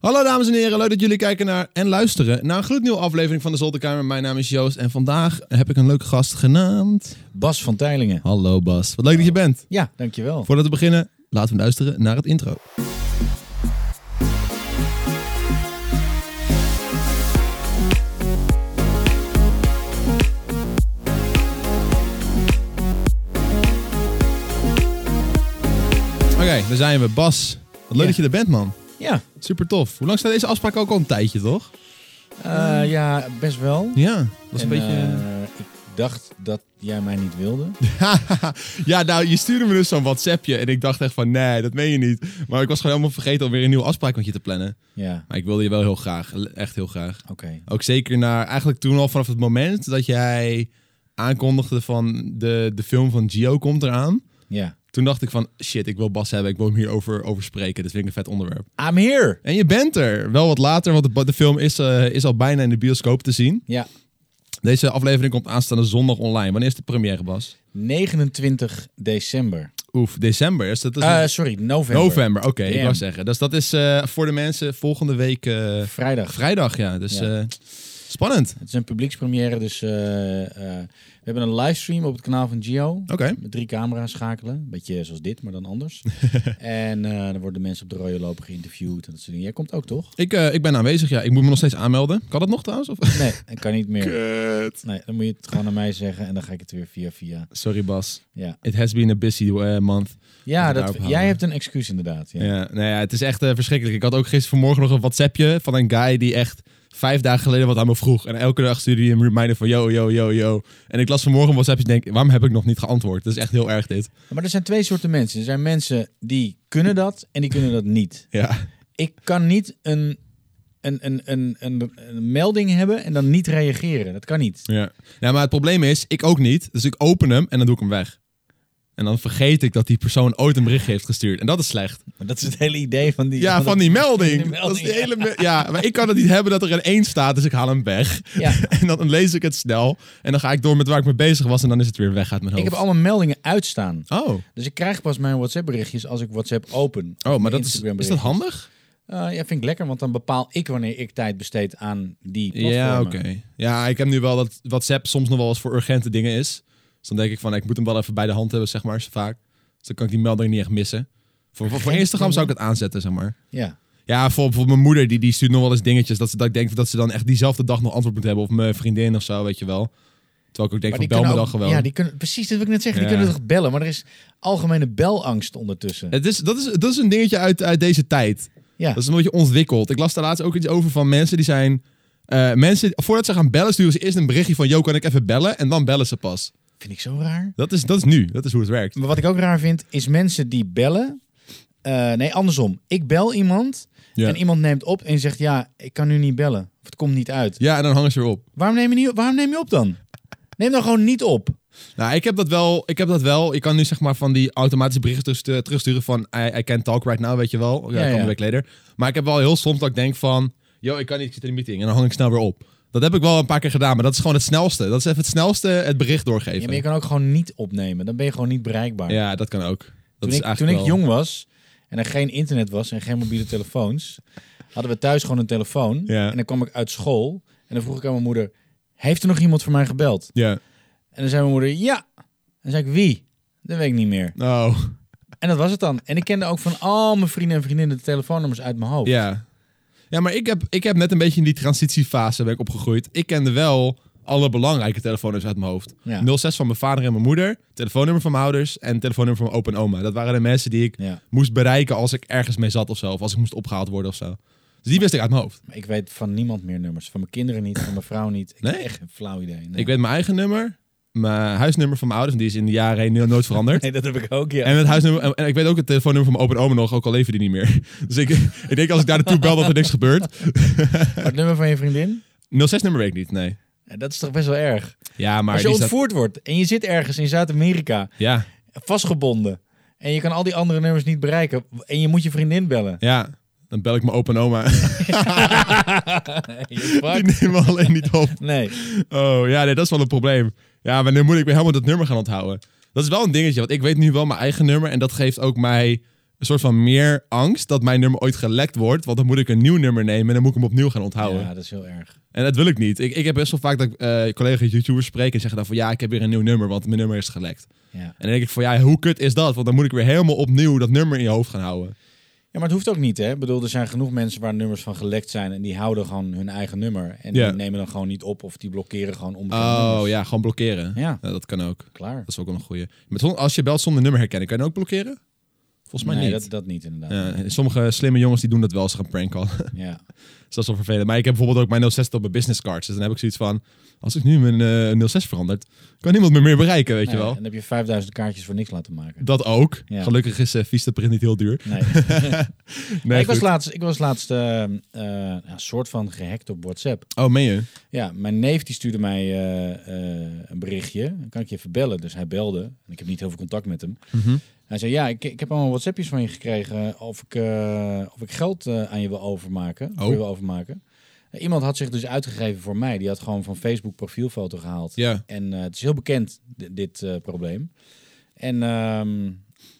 Hallo dames en heren, leuk dat jullie kijken naar en luisteren naar een gloednieuwe aflevering van de Zolderkamer. Mijn naam is Joost en vandaag heb ik een leuke gast genaamd... Bas van Teilingen. Hallo Bas, wat leuk dat je bent. Ja, dankjewel. Voordat we beginnen, laten we luisteren naar het intro. Oké, daar zijn we. Bas, wat leuk Ja. dat je er bent man. Ja, Super tof. Hoe lang staat deze afspraak ook al een tijdje, toch? eh, ja, best wel. Ja, dat is een En, beetje... eh, ik dacht dat jij mij niet wilde. ja, nou, je stuurde me dus zo'n WhatsAppje en ik dacht echt van, nee, dat meen je niet. Maar ik was gewoon helemaal vergeten om weer een nieuwe afspraak met je te plannen. Ja, Maar ik wilde je wel heel graag, echt heel graag. oké. Ook zeker naar, eigenlijk toen al vanaf het moment dat jij aankondigde van de, de film van Gio komt eraan. Ja. Toen dacht ik van, shit, ik wil Bas hebben, ik wil hem hierover over spreken. Dat vind ik een vet onderwerp. I'm here! En je bent er, wel wat later, want de, de film is, eh, is al bijna in de bioscoop te zien. Ja, Deze aflevering komt aanstaande zondag online. Wanneer is de première, Bas? 29 december. Oef, december. Is dat, is Eh, sorry, november. November, oké, ik wou zeggen. Dus dat is eh, voor de mensen volgende week Vrijdag. vrijdag, ja. Dus Ja. Spannend. Het is een publiekspremière, dus eh, eh, we hebben een livestream op het kanaal van Gio. Oké. Met drie camera's schakelen. Een beetje zoals dit, maar dan anders. en eh, dan worden mensen op de rode loper geïnterviewd en dat soort dingen. Jij komt ook, toch? Ik, ik ben aanwezig, ja. Ik moet me nog steeds aanmelden. Kan dat nog trouwens? Of? Nee, ik kan niet meer. Kut. Nee, dan moet je het gewoon aan mij zeggen en dan ga ik het weer via via. Sorry, Bas. Ja, It has been a busy month. ja dat, jij houden. hebt een excuus inderdaad. Ja. Ja. nou ja, het is echt verschrikkelijk. Ik had ook gisteren vanmorgen nog een WhatsAppje van een guy die echt vijf dagen geleden wat aan me vroeg. En elke dag stuurde hij een reminder van yo, yo, yo, yo. En ik las vanmorgen een WhatsAppje en denk, waarom heb ik nog niet geantwoord? Dat is echt heel erg dit. Maar er zijn twee soorten mensen. Er zijn mensen die kunnen dat en die kunnen dat niet. Ja. Ik kan niet een, een, een, een, een, een melding hebben en dan niet reageren. Dat kan niet. Ja. ja, maar het probleem is, ik ook niet. Dus ik open hem en dan doe ik hem weg. En dan vergeet ik dat die persoon ooit een bericht heeft gestuurd. En dat is slecht. Maar dat is het hele idee van die... Ja, van die melding. die Dat is die hele ja, maar ik kan het niet hebben dat er een één staat, dus ik haal hem weg. Ja. En dan lees ik het snel. En dan ga ik door met waar ik mee bezig was en dan is het weer weg uit mijn Ik hoofd. heb allemaal meldingen uitstaan. Oh, Dus ik krijg pas mijn WhatsApp berichtjes als ik WhatsApp open. Oh maar dat is, is dat handig? Eh, ja, vind ik lekker, want dan bepaal ik wanneer ik tijd besteed aan die platformen. Ja, oké. Ja, ik heb nu wel dat WhatsApp soms nog wel eens voor urgente dingen is. Dus dan denk ik van, ik moet hem wel even bij de hand hebben, zeg maar, zo vaak. Dus dan kan ik die melding niet echt missen. Voor, voor, voor Instagram zou ik het aanzetten, zeg maar. Ja. Ja, voor, voor mijn moeder, die, die stuurt nog wel eens dingetjes. Dat, ze, dat ik denk dat ze dan echt diezelfde dag nog antwoord moet hebben. Of mijn vriendin of zo, weet je wel. Terwijl ik ook denk Maar van, bel me dan gewoon. Ja, die kunnen, precies, dat wil ik net zeggen. Die kunnen toch bellen, maar er is algemene belangst ondertussen. Het is, dat, is, dat is een dingetje uit, uit deze tijd. Ja. Dat is een beetje ontwikkeld. Ik las daar laatst ook iets over van mensen die zijn... eh, mensen, voordat ze gaan bellen, sturen ze eerst een berichtje van... Yo, kan ik even bellen? En dan bellen ze pas. Vind ik zo raar. Dat is, dat is nu. Dat is hoe het werkt. Maar wat ik ook raar vind, is mensen die bellen. Eh, nee, andersom. Ik bel iemand Ja. en iemand neemt op en zegt: Ja, ik kan nu niet bellen. Of het komt niet uit. Ja, en dan hangen ze weer op. Waarom neem je, niet, waarom neem je op dan? Neem dan gewoon niet op. Nou, ik heb dat wel. Ik heb dat wel. Ik kan nu zeg maar van die automatische berichten terugstu- terugsturen van I, I can't talk right now, weet je wel. Ja, Ja, ja, ja. een week later. Maar ik heb wel heel soms dat ik denk van, yo, ik kan niet, ik zit in een meeting. En dan hang ik snel weer op. Dat heb ik wel een paar keer gedaan, maar dat is gewoon het snelste. Dat is even het snelste het bericht Ja, doorgeven. maar je kan ook gewoon niet opnemen. Dan ben je gewoon niet bereikbaar. Ja, dat kan ook. Dat toen is ik, toen jong was en er geen internet was en geen mobiele telefoons, hadden we thuis gewoon een telefoon. Ja. En dan kwam ik uit school en dan vroeg ik aan mijn moeder: Heeft er nog iemand voor mij gebeld? Ja. En dan zei mijn moeder: Ja. En dan zei ik: Wie? Dat weet ik niet meer. Oh, En dat was het dan. En ik kende ook van al mijn vrienden en vriendinnen de telefoonnummers uit mijn hoofd. ja. Ja, maar ik heb, ik heb net een beetje in die transitiefase ben ik opgegroeid. Ik kende wel alle belangrijke telefoonnummers uit mijn hoofd. Ja. 06 van mijn vader en mijn moeder, telefoonnummer van mijn ouders en telefoonnummer van mijn opa en oma. Dat waren de mensen die ik Ja. moest bereiken als ik ergens mee zat of zo. Of als ik moest opgehaald worden of zo. Dus die wist ik uit mijn hoofd. Maar ik weet van niemand meer nummers. Van mijn kinderen niet, van mijn vrouw niet. Ik Nee? heb echt een flauw idee. Nee. Ik weet mijn eigen nummer, mijn huisnummer van mijn ouders. En die is in de jaren heen nooit veranderd. Nee, dat heb ik ook, ja. En het huisnummer, en ik weet ook het telefoonnummer van mijn opa en oma nog, ook al leven die niet meer. Dus ik, ik denk als ik daar naartoe bel dat er niks gebeurt. Het nummer van je vriendin? 06 nummer weet ik niet, nee. Ja, Dat is toch best wel erg. Ja, maar Als je staat- ontvoerd wordt en je zit ergens in Zuid-Amerika, Ja, vastgebonden, en je kan al die andere nummers niet bereiken, en je moet je vriendin bellen. ja. Dan bel ik mijn opa en oma. Die nemen alleen niet op. Nee. Oh, ja, nee, dat is wel een probleem. Ja, maar nu moet ik weer helemaal dat nummer gaan onthouden. Dat is wel een dingetje, want ik weet nu wel mijn eigen nummer en dat geeft ook mij een soort van meer angst dat mijn nummer ooit gelekt wordt. Want dan moet ik een nieuw nummer nemen en dan moet ik hem opnieuw gaan onthouden. Ja, dat is heel erg. En dat wil ik niet. Ik, ik heb best wel vaak dat eh, collega's YouTubers spreek en zeggen dan van ja, ik heb weer een nieuw nummer, want mijn nummer is gelekt. Ja. En dan denk ik van ja, hoe kut is dat? Want dan moet ik weer helemaal opnieuw dat nummer in je hoofd gaan houden. Ja, maar het hoeft ook niet, hè? Ik bedoel, er zijn genoeg mensen waar nummers van gelekt zijn en die houden gewoon hun eigen nummer. En Ja. die nemen dan gewoon niet op of die blokkeren gewoon onbekende Oh nummers. ja, gewoon blokkeren. Ja, Ja, dat kan ook. klaar. Dat is ook wel een goeie. Met, als je belt zonder nummer herkennen, kan je ook blokkeren? Volgens mij nee, niet. Dat, dat niet inderdaad. Ja, sommige slimme jongens die doen dat wel als ze gaan pranken. Ja. Dus dat is wel vervelend. Maar ik heb bijvoorbeeld ook mijn 06 op mijn business cards. Dus dan heb ik zoiets van, als ik nu mijn eh 06 verandert, kan niemand me meer bereiken, weet je wel. En dan heb je 5000 kaartjes voor niks laten maken. Dat ook. Ja. Gelukkig is uh, Vistaprint niet heel duur. Nee. Nee, ik, was laatst, ik was laatst eh, eh, een soort van gehackt op WhatsApp. Oh, meen je? Ja, mijn neef die stuurde mij eh, eh, een berichtje. Dan kan ik je even bellen. Dus hij belde. En ik heb niet heel veel contact met hem. Mhm. Hij zei, ja, ik, ik heb allemaal WhatsAppjes van je gekregen of ik, eh, of ik geld eh, aan je wil overmaken. Oh. je wil overmaken. Iemand had zich dus uitgegeven voor mij. Die had gewoon van Facebook profielfoto gehaald. Ja. En eh, het is heel bekend, di- dit probleem. En, ehm,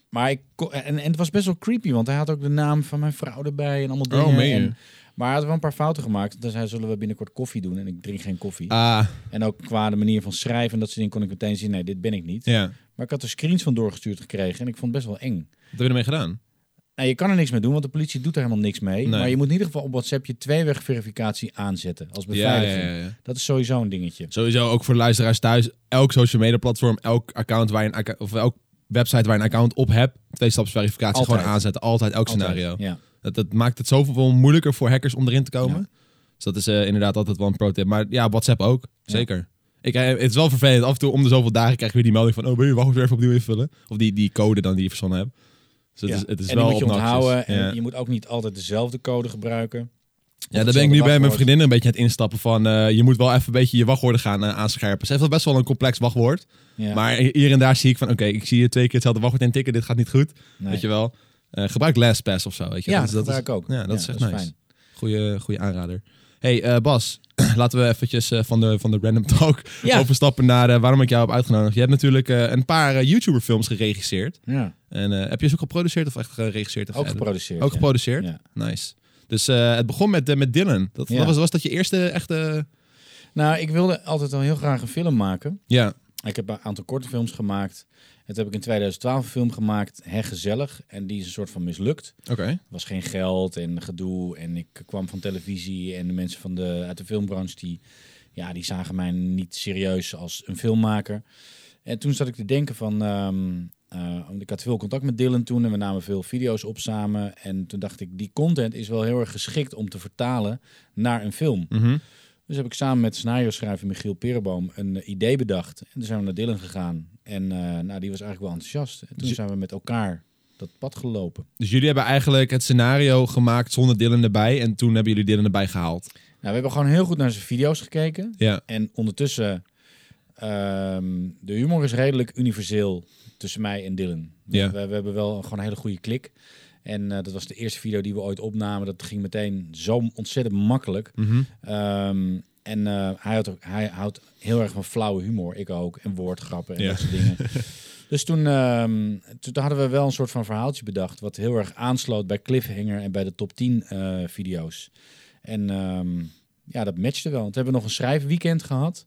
maar ik, en, en het was best wel creepy, want hij had ook de naam van mijn vrouw erbij en allemaal dingen. Oh, je? En, maar hij had wel een paar fouten gemaakt. Dus hij zullen we binnenkort koffie doen en ik drink geen koffie. Ah, En ook qua de manier van schrijven en dat soort dingen kon ik meteen zien, nee, dit ben ik niet. ja. Maar ik had er screens van doorgestuurd gekregen en ik vond het best wel eng. Wat heb je ermee gedaan? Nou, je kan er niks mee doen, want de politie doet er helemaal niks mee. Nee. Maar je moet in ieder geval op WhatsApp je tweeweg verificatie aanzetten als beveiliging. ja, ja, ja. Dat is sowieso een dingetje. Sowieso ook voor de luisteraars thuis. Elk social media platform, elk account waar je een of elk website waar je een account op hebt, twee staps verificatie Altijd. gewoon aanzetten. Altijd, elk Altijd, scenario. Ja. Dat, dat maakt het zoveel moeilijker voor hackers om erin te komen. Ja. Dus dat is eh, inderdaad altijd wel een pro tip. Maar ja, WhatsApp ook. Zeker. Ik, eh, het is wel vervelend. Af en toe om de zoveel dagen krijg je weer die melding van... Oh, wil je wachtwoord weer even opnieuw invullen? Of die, die code dan die je verzonnen hebt. Dus het Ja. is, het is en wel moet je obnoxious. onthouden. En Ja. je moet ook niet altijd dezelfde code gebruiken. Ja, daar ben ik nu bij mijn wachtwoord. vriendin een beetje aan het instappen van... eh, je moet wel even een beetje je wachtwoorden gaan aanscherpen. Ze heeft wel best wel een complex wachtwoord. Ja. Maar hier en daar zie ik van... Oké, ik zie je twee keer hetzelfde wachtwoord intikken. Dit gaat niet goed. Nee. Weet je wel. Eh, gebruik LastPass of zo. Weet je. Ja, dat, dat gebruik is, ik ook. Ja, dat is echt dat nice. fijn. Goeie, goeie aanrader. Hey eh, Bas, laten we eventjes eh, van, de, van de random talk Ja. overstappen naar waarom ik jou heb uitgenodigd. Je hebt natuurlijk een paar eh, YouTuber films geregisseerd. Ja, En heb je ze ook geproduceerd of echt geregisseerd? Of ook geproduceerd. Ook ja. geproduceerd? Ja. Nice. Dus het begon met, met Dylan. Dat was, was dat je eerste echte... Nou, ik wilde altijd al heel graag een film maken. Ja, Ik heb een aantal korte films gemaakt. Het heb ik in 2012 een film gemaakt, Hè Gezellig. En die is een soort van mislukt. oké. Er was geen geld en gedoe. En ik kwam van televisie en de mensen van de, uit de filmbranche... Die, ja, die zagen mij niet serieus als een filmmaker. En toen zat ik te denken van... eh, ik had veel contact met Dylan toen en we namen veel video's op samen. En toen dacht ik, die content is wel heel erg geschikt om te vertalen naar een film. Mhm. Dus heb ik samen met scenario schrijver Michiel Perenboom een eh, idee bedacht. En toen zijn we naar Dylan gegaan. En eh, nou, die was eigenlijk wel enthousiast. En toen Dus- zijn we met elkaar dat pad gelopen. Dus jullie hebben eigenlijk het scenario gemaakt zonder Dylan erbij. En toen hebben jullie Dylan erbij gehaald. Nou, we hebben gewoon heel goed naar zijn video's gekeken. Ja, En ondertussen, ehm, de humor is redelijk universeel tussen mij en Dylan. Ja. We, we hebben wel gewoon een hele goede klik. En eh, dat was de eerste video die we ooit opnamen. Dat ging meteen zo ontzettend makkelijk. Mhm. Ehm, en eh, hij, houdt ook, hij houdt heel erg van flauwe humor. Ik ook. En woordgrappen en Ja. dat soort dingen. Dus toen, ehm, toen hadden we wel een soort van verhaaltje bedacht. Wat heel erg aansloot bij Cliffhanger en bij de top 10 eh, video's. En ehm, ja, dat matchte wel. Hebben we nog een schrijfweekend gehad.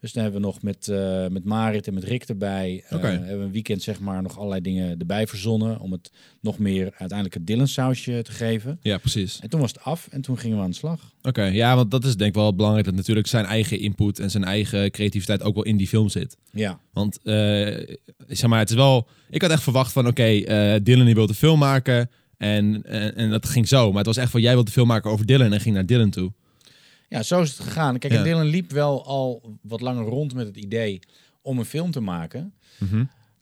Dus dan hebben we nog met, eh, met Marit en met Rick erbij. eh, Oké. hebben we een weekend zeg maar nog allerlei dingen erbij verzonnen. Om het nog meer uiteindelijk het Dylan sausje te geven. ja precies. En toen was het af en toen gingen we aan de slag. Oké, ja, want dat is denk ik wel belangrijk dat natuurlijk zijn eigen input en zijn eigen creativiteit ook wel in die film zit. Ja, Want eh, zeg maar, het is wel. Ik had echt verwacht van oké, eh, Dylan die wilde film maken. En, en, en dat ging zo. Maar het was echt van jij wilde film maken over Dylan en ging naar Dylan toe. Ja zo is het gegaan. Kijk, Ja. Dylan liep wel al wat langer rond met het idee om een film te maken.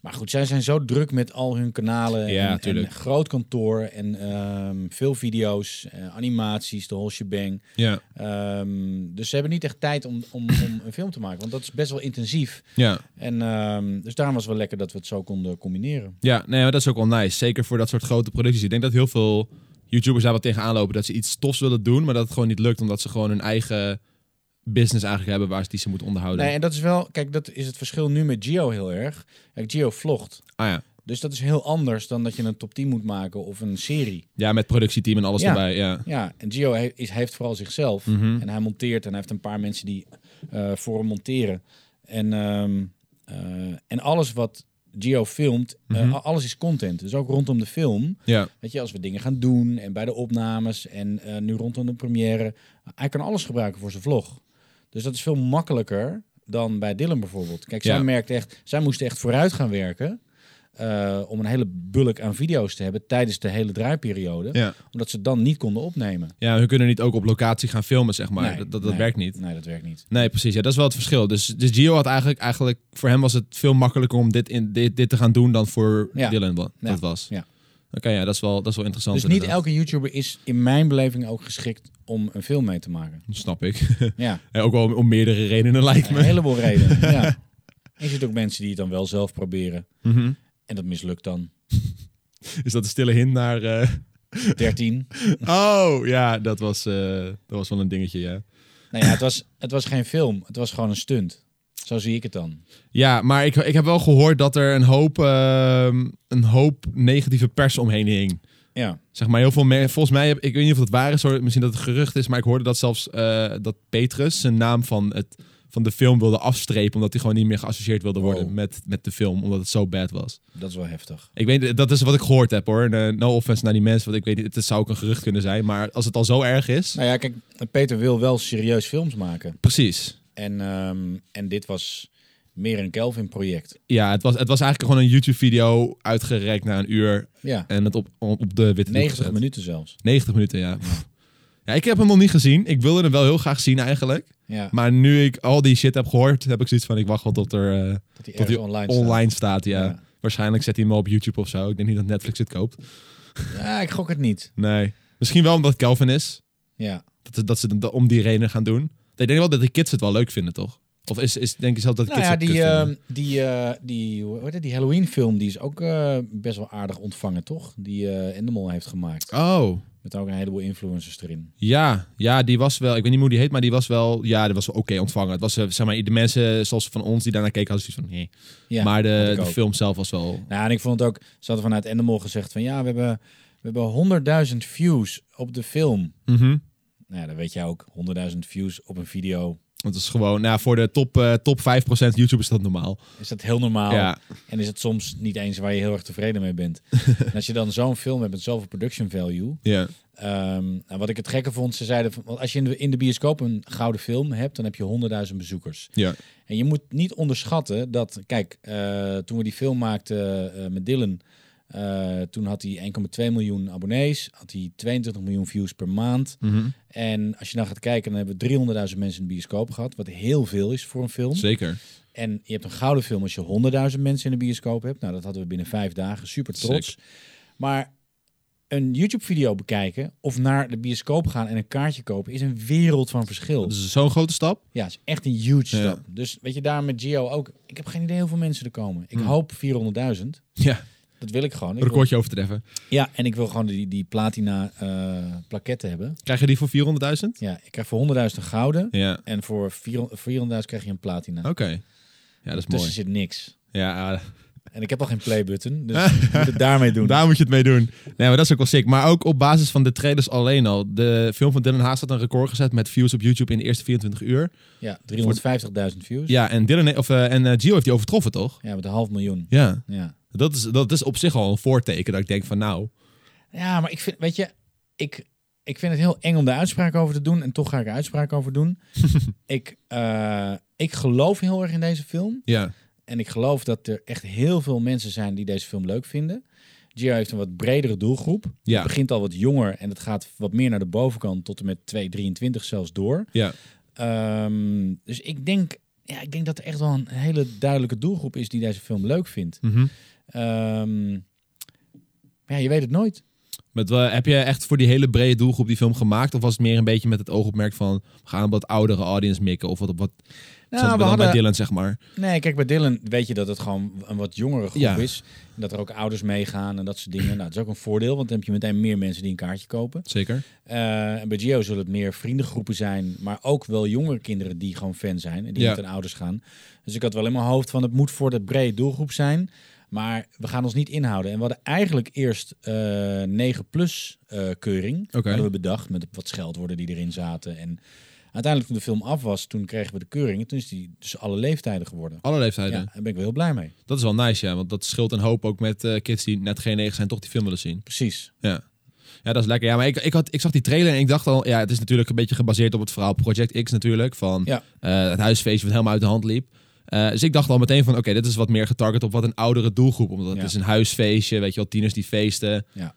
Maar goed, zij zijn zo druk met al hun kanalen. Ja, en, en tuurlijk. groot kantoor en ehm, veel video's, eh, animaties, de whole shebang. Ja, Ehm, dus ze hebben niet echt tijd om, om, om een film te maken. Want dat is best wel intensief. ja. En ehm, dus daarom was het wel lekker dat we het zo konden combineren. Ja, nee, maar dat is ook wel nice. Zeker voor dat soort grote producties. Ik denk dat heel veel YouTubers daar wat tegenaan lopen. Dat ze iets tofs willen doen, maar dat het gewoon niet lukt. Omdat ze gewoon hun eigen business eigenlijk hebben waar ze die ze moeten onderhouden. Nee, en dat is wel, kijk, dat is het verschil nu met Gio heel erg. Kijk, Gio vlogt. Ah ja, Dus dat is heel anders dan dat je een top 10 moet maken of een serie. Ja, met productieteam en alles Ja. erbij. Ja. Ja, en Gio he- is, heeft vooral zichzelf. Mhm. En hij monteert en hij heeft een paar mensen die eh, voor hem monteren. En, ehm, eh, en alles wat Gio filmt, eh, Mhm. alles is content. Dus ook rondom de film. ja. Weet je, als we dingen gaan doen en bij de opnames en eh, nu rondom de première. Hij kan alles gebruiken voor zijn vlog. Dus dat is veel makkelijker dan bij Dylan bijvoorbeeld. Kijk, zij Ja. merkt echt, zij moest echt vooruit gaan werken. Eh, om een hele bulk aan video's te hebben tijdens de hele draaiperiode. Ja. Omdat ze dan niet konden opnemen. ja, we kunnen niet ook op locatie gaan filmen, zeg maar. Nee, dat dat, nee. werkt niet. Nee, dat werkt niet. Nee, precies. Ja, dat is wel het verschil. Dus, dus Gio had eigenlijk, eigenlijk, voor hem was het veel makkelijker om dit, in, dit, dit te gaan doen dan voor Ja. Dylan Ja. dat was. Ja. Oké, ja, dat is wel, dat is wel interessant. Dus niet inderdaad. elke YouTuber is in mijn beleving ook geschikt om een film mee te maken. Dat snap ik. Ja, Ja, ook wel om, om meerdere redenen lijkt een me. heleboel redenen. Ja. En je ziet ook mensen die het dan wel zelf proberen. Mhm. En dat mislukt dan. Is dat een stille hint naar... eh, 13. Oh, ja, dat was, eh, dat was wel een dingetje, ja. Nou ja, het was, het was geen film. Het was gewoon een stunt. Zo zie ik het dan. Ja, maar ik, ik heb wel gehoord dat er een hoop, ehm, een hoop negatieve pers omheen hing. Ja. Zeg maar heel veel me- volgens mij, heb, ik weet niet of het waar is, hoor, misschien dat het gerucht is, maar ik hoorde dat zelfs eh, dat Petrus zijn naam van, het, van de film wilde afstrepen, omdat hij gewoon niet meer geassocieerd wilde worden Wow. met, met de film, omdat het zo bad was. Dat is wel heftig. Ik weet, dat is wat ik gehoord heb hoor. Eh, No offense naar die mensen, want ik weet niet, het zou ook een gerucht kunnen zijn, maar als het al zo erg is, Nou ja, kijk, Peter wil wel serieus films maken. precies. En, ehm, en dit was meer een Kelvin-project. Ja, het was, het was eigenlijk gewoon een YouTube-video uitgerekt na een uur Ja, en het op, op de witte doek 90 gezet. minuten zelfs. 90 minuten, ja. Ja, ik heb hem nog niet gezien. Ik wilde hem wel heel graag zien eigenlijk. Ja, Maar nu ik al die shit heb gehoord, heb ik zoiets van ik wacht wel tot er hij tot hij online, online, staat. Ja. Ja. Waarschijnlijk zet hij hem op YouTube of zo. Ik denk niet dat Netflix het koopt. Ja, ik gok het niet. Nee. Misschien wel omdat Kelvin is. Ja. Dat, dat ze het om die reden gaan doen. Ik denk wel dat de kids het wel leuk vinden, toch? Of is, is denk je zelf dat de Nou kids ja, het die, ehm, die, eh, die, hoe heet het, die Halloween-film die is ook best wel aardig ontvangen, toch? Die Endemol heeft gemaakt. Oh, Met ook een heleboel influencers erin. ja. Ja, die was wel... Ik weet niet hoe die heet, maar die was wel... Ja, die was wel oké ontvangen. Het was, eh, zeg maar, de mensen zoals van ons die daarnaar keken, hadden zoiets van... Nee. Ja, maar de, de film zelf was wel... Nou, en ik vond het ook, ze hadden vanuit Endemol gezegd van ja, we hebben, we hebben 100.000 views op de film. Mhm. Nou ja, dan weet jij ook, 100.000 views op een video. Het is gewoon... Nou, voor de top, eh, top 5% YouTube is dat normaal. Is dat heel normaal? Ja. En is het soms niet eens waar je heel erg tevreden mee bent. en als je dan zo'n film hebt met zoveel production value. Ja. ehm, nou, wat ik het gekke vond, ze zeiden, van, want als je in de, in de bioscoop een gouden film hebt, dan heb je 100.000 bezoekers. Ja. En je moet niet onderschatten dat, kijk, eh, toen we die film maakten eh, met Dylan, eh, toen had hij 1,2 miljoen abonnees, had hij 22 miljoen views per maand. Mhm. En als je dan gaat kijken, dan hebben we 300.000 mensen in de bioscoop gehad, wat heel veel is voor een film. Zeker. En je hebt een gouden film als je 100.000 mensen in de bioscoop hebt. Nou, dat hadden we binnen vijf dagen. Super trots. Maar een YouTube-video bekijken of naar de bioscoop gaan en een kaartje kopen is een wereld van verschil. Dat is zo'n grote stap. Ja, het is echt een huge Ja. stap. Dus weet je, daar met Gio ook. Ik heb geen idee hoeveel mensen er komen. Ik Hmm. hoop 400.000. Ja, Dat wil ik gewoon. Ik wil- recordje overtreffen. ja, en ik wil gewoon die, die platina eh plaketten hebben. Krijg je die voor 400.000? Ja, ik krijg voor 100.000 een gouden. Ja. En voor 400 400.000 krijg je een platina. Oké. Ja, dat is Tussen mooi. zit niks. Ja, ah, En ik heb al geen playbutton, dus ik moet het daarmee doen. daar moet je het mee doen. Nee, maar dat is ook wel sick. Maar ook op basis van de trailers alleen al. De film van Dylan Haas had een record gezet met views op YouTube in de eerste 24 uur. Ja, 350.000 views. Ja, en, Dylan, of, eh, en eh, Gio heeft die overtroffen, toch? Ja, met een half miljoen. Ja. Ja. Dat is, dat is op zich al een voorteken dat ik denk van nou... ja, maar ik vind, weet je, ik, ik vind het heel eng om de uitspraak over te doen. En toch ga ik er uitspraak over doen. ik, eh, ik geloof heel erg in deze film. Ja, En ik geloof dat er echt heel veel mensen zijn die deze film leuk vinden. Gio heeft een wat bredere doelgroep. Ja. Het begint al wat jonger en het gaat wat meer naar de bovenkant tot en met 223 zelfs door. ja. Ehm, dus ik denk, ja, ik denk dat er echt wel een hele duidelijke doelgroep is die deze film leuk vindt. Ehm, maar ja, je weet het nooit. Met, eh, heb je echt voor die hele brede doelgroep die film gemaakt? Of was het meer een beetje met het oogopmerk van... we gaan een wat oudere audience mikken? Of wat, wat Nou, we bij Dylan, zeg maar? nee, kijk, bij Dylan weet je dat het gewoon een wat jongere groep Ja. is. En dat er ook ouders meegaan en dat soort dingen. Nou, dat is ook een voordeel, want dan heb je meteen meer mensen die een kaartje kopen. Zeker. Eh, en bij Gio zullen het meer vriendengroepen zijn, maar ook wel jongere kinderen die gewoon fan zijn en die Ja. met hun ouders gaan. Dus ik had wel in mijn hoofd van het moet voor de brede doelgroep zijn. Maar we gaan ons niet inhouden. En we hadden eigenlijk eerst eh 9 plus eh, keuring. Oké. Hadden we bedacht met wat scheldwoorden die erin zaten. En uiteindelijk toen de film af was, toen kregen we de keuring. En toen is die dus alle leeftijden geworden. Alle leeftijden. Ja, daar ben ik wel heel blij mee. Dat is wel nice, ja. Want dat scheelt een hoop ook met eh, kids die net geen negen zijn, toch die film willen zien. Precies. Ja. Ja, dat is lekker. Ja, maar ik, ik, had, ik zag die trailer en ik dacht al... Ja, het is natuurlijk een beetje gebaseerd op het verhaal Project X natuurlijk. Van Ja. het huisfeestje wat helemaal uit de hand liep. Eh, dus ik dacht al meteen van... Oké, dit is wat meer getarget op wat een oudere doelgroep. Omdat het Ja. is een huisfeestje. Weet je wel, tieners die feesten. Ja.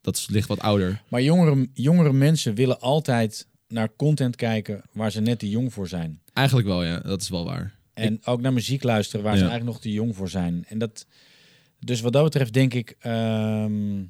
Dat is, ligt wat ouder. Maar jongere, jongere mensen willen altijd naar content kijken waar ze net te jong voor zijn. Eigenlijk wel, ja. Dat is wel waar. En ook naar muziek luisteren waar ze eigenlijk nog te jong voor zijn. En dat, dus wat dat betreft denk ik. ehm,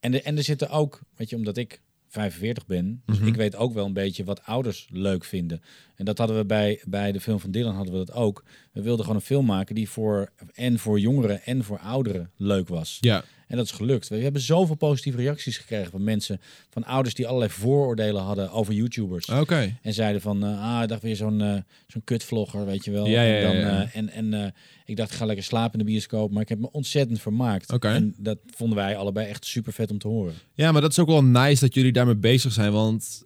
en, de, en er zitten ook, weet je, omdat ik 45 ben, dus Mhm. ik weet ook wel een beetje wat ouders leuk vinden. En dat hadden we bij, bij de film van Dylan hadden we dat ook. We wilden gewoon een film maken die voor en voor jongeren en voor ouderen leuk was. Ja. En dat is gelukt. We hebben zoveel positieve reacties gekregen van mensen, van ouders die allerlei vooroordelen hadden over YouTubers. Oké. En zeiden van, eh, ah, ik dacht weer zo'n eh zo'n kutvlogger, weet je wel. Ja, ja, en dan, ja, ja. eh, en en ik dacht, ik ga lekker slapen in de bioscoop. Maar ik heb me ontzettend vermaakt. Oké. En dat vonden wij allebei echt super vet om te horen. Ja, maar dat is ook wel nice dat jullie daarmee bezig zijn. Want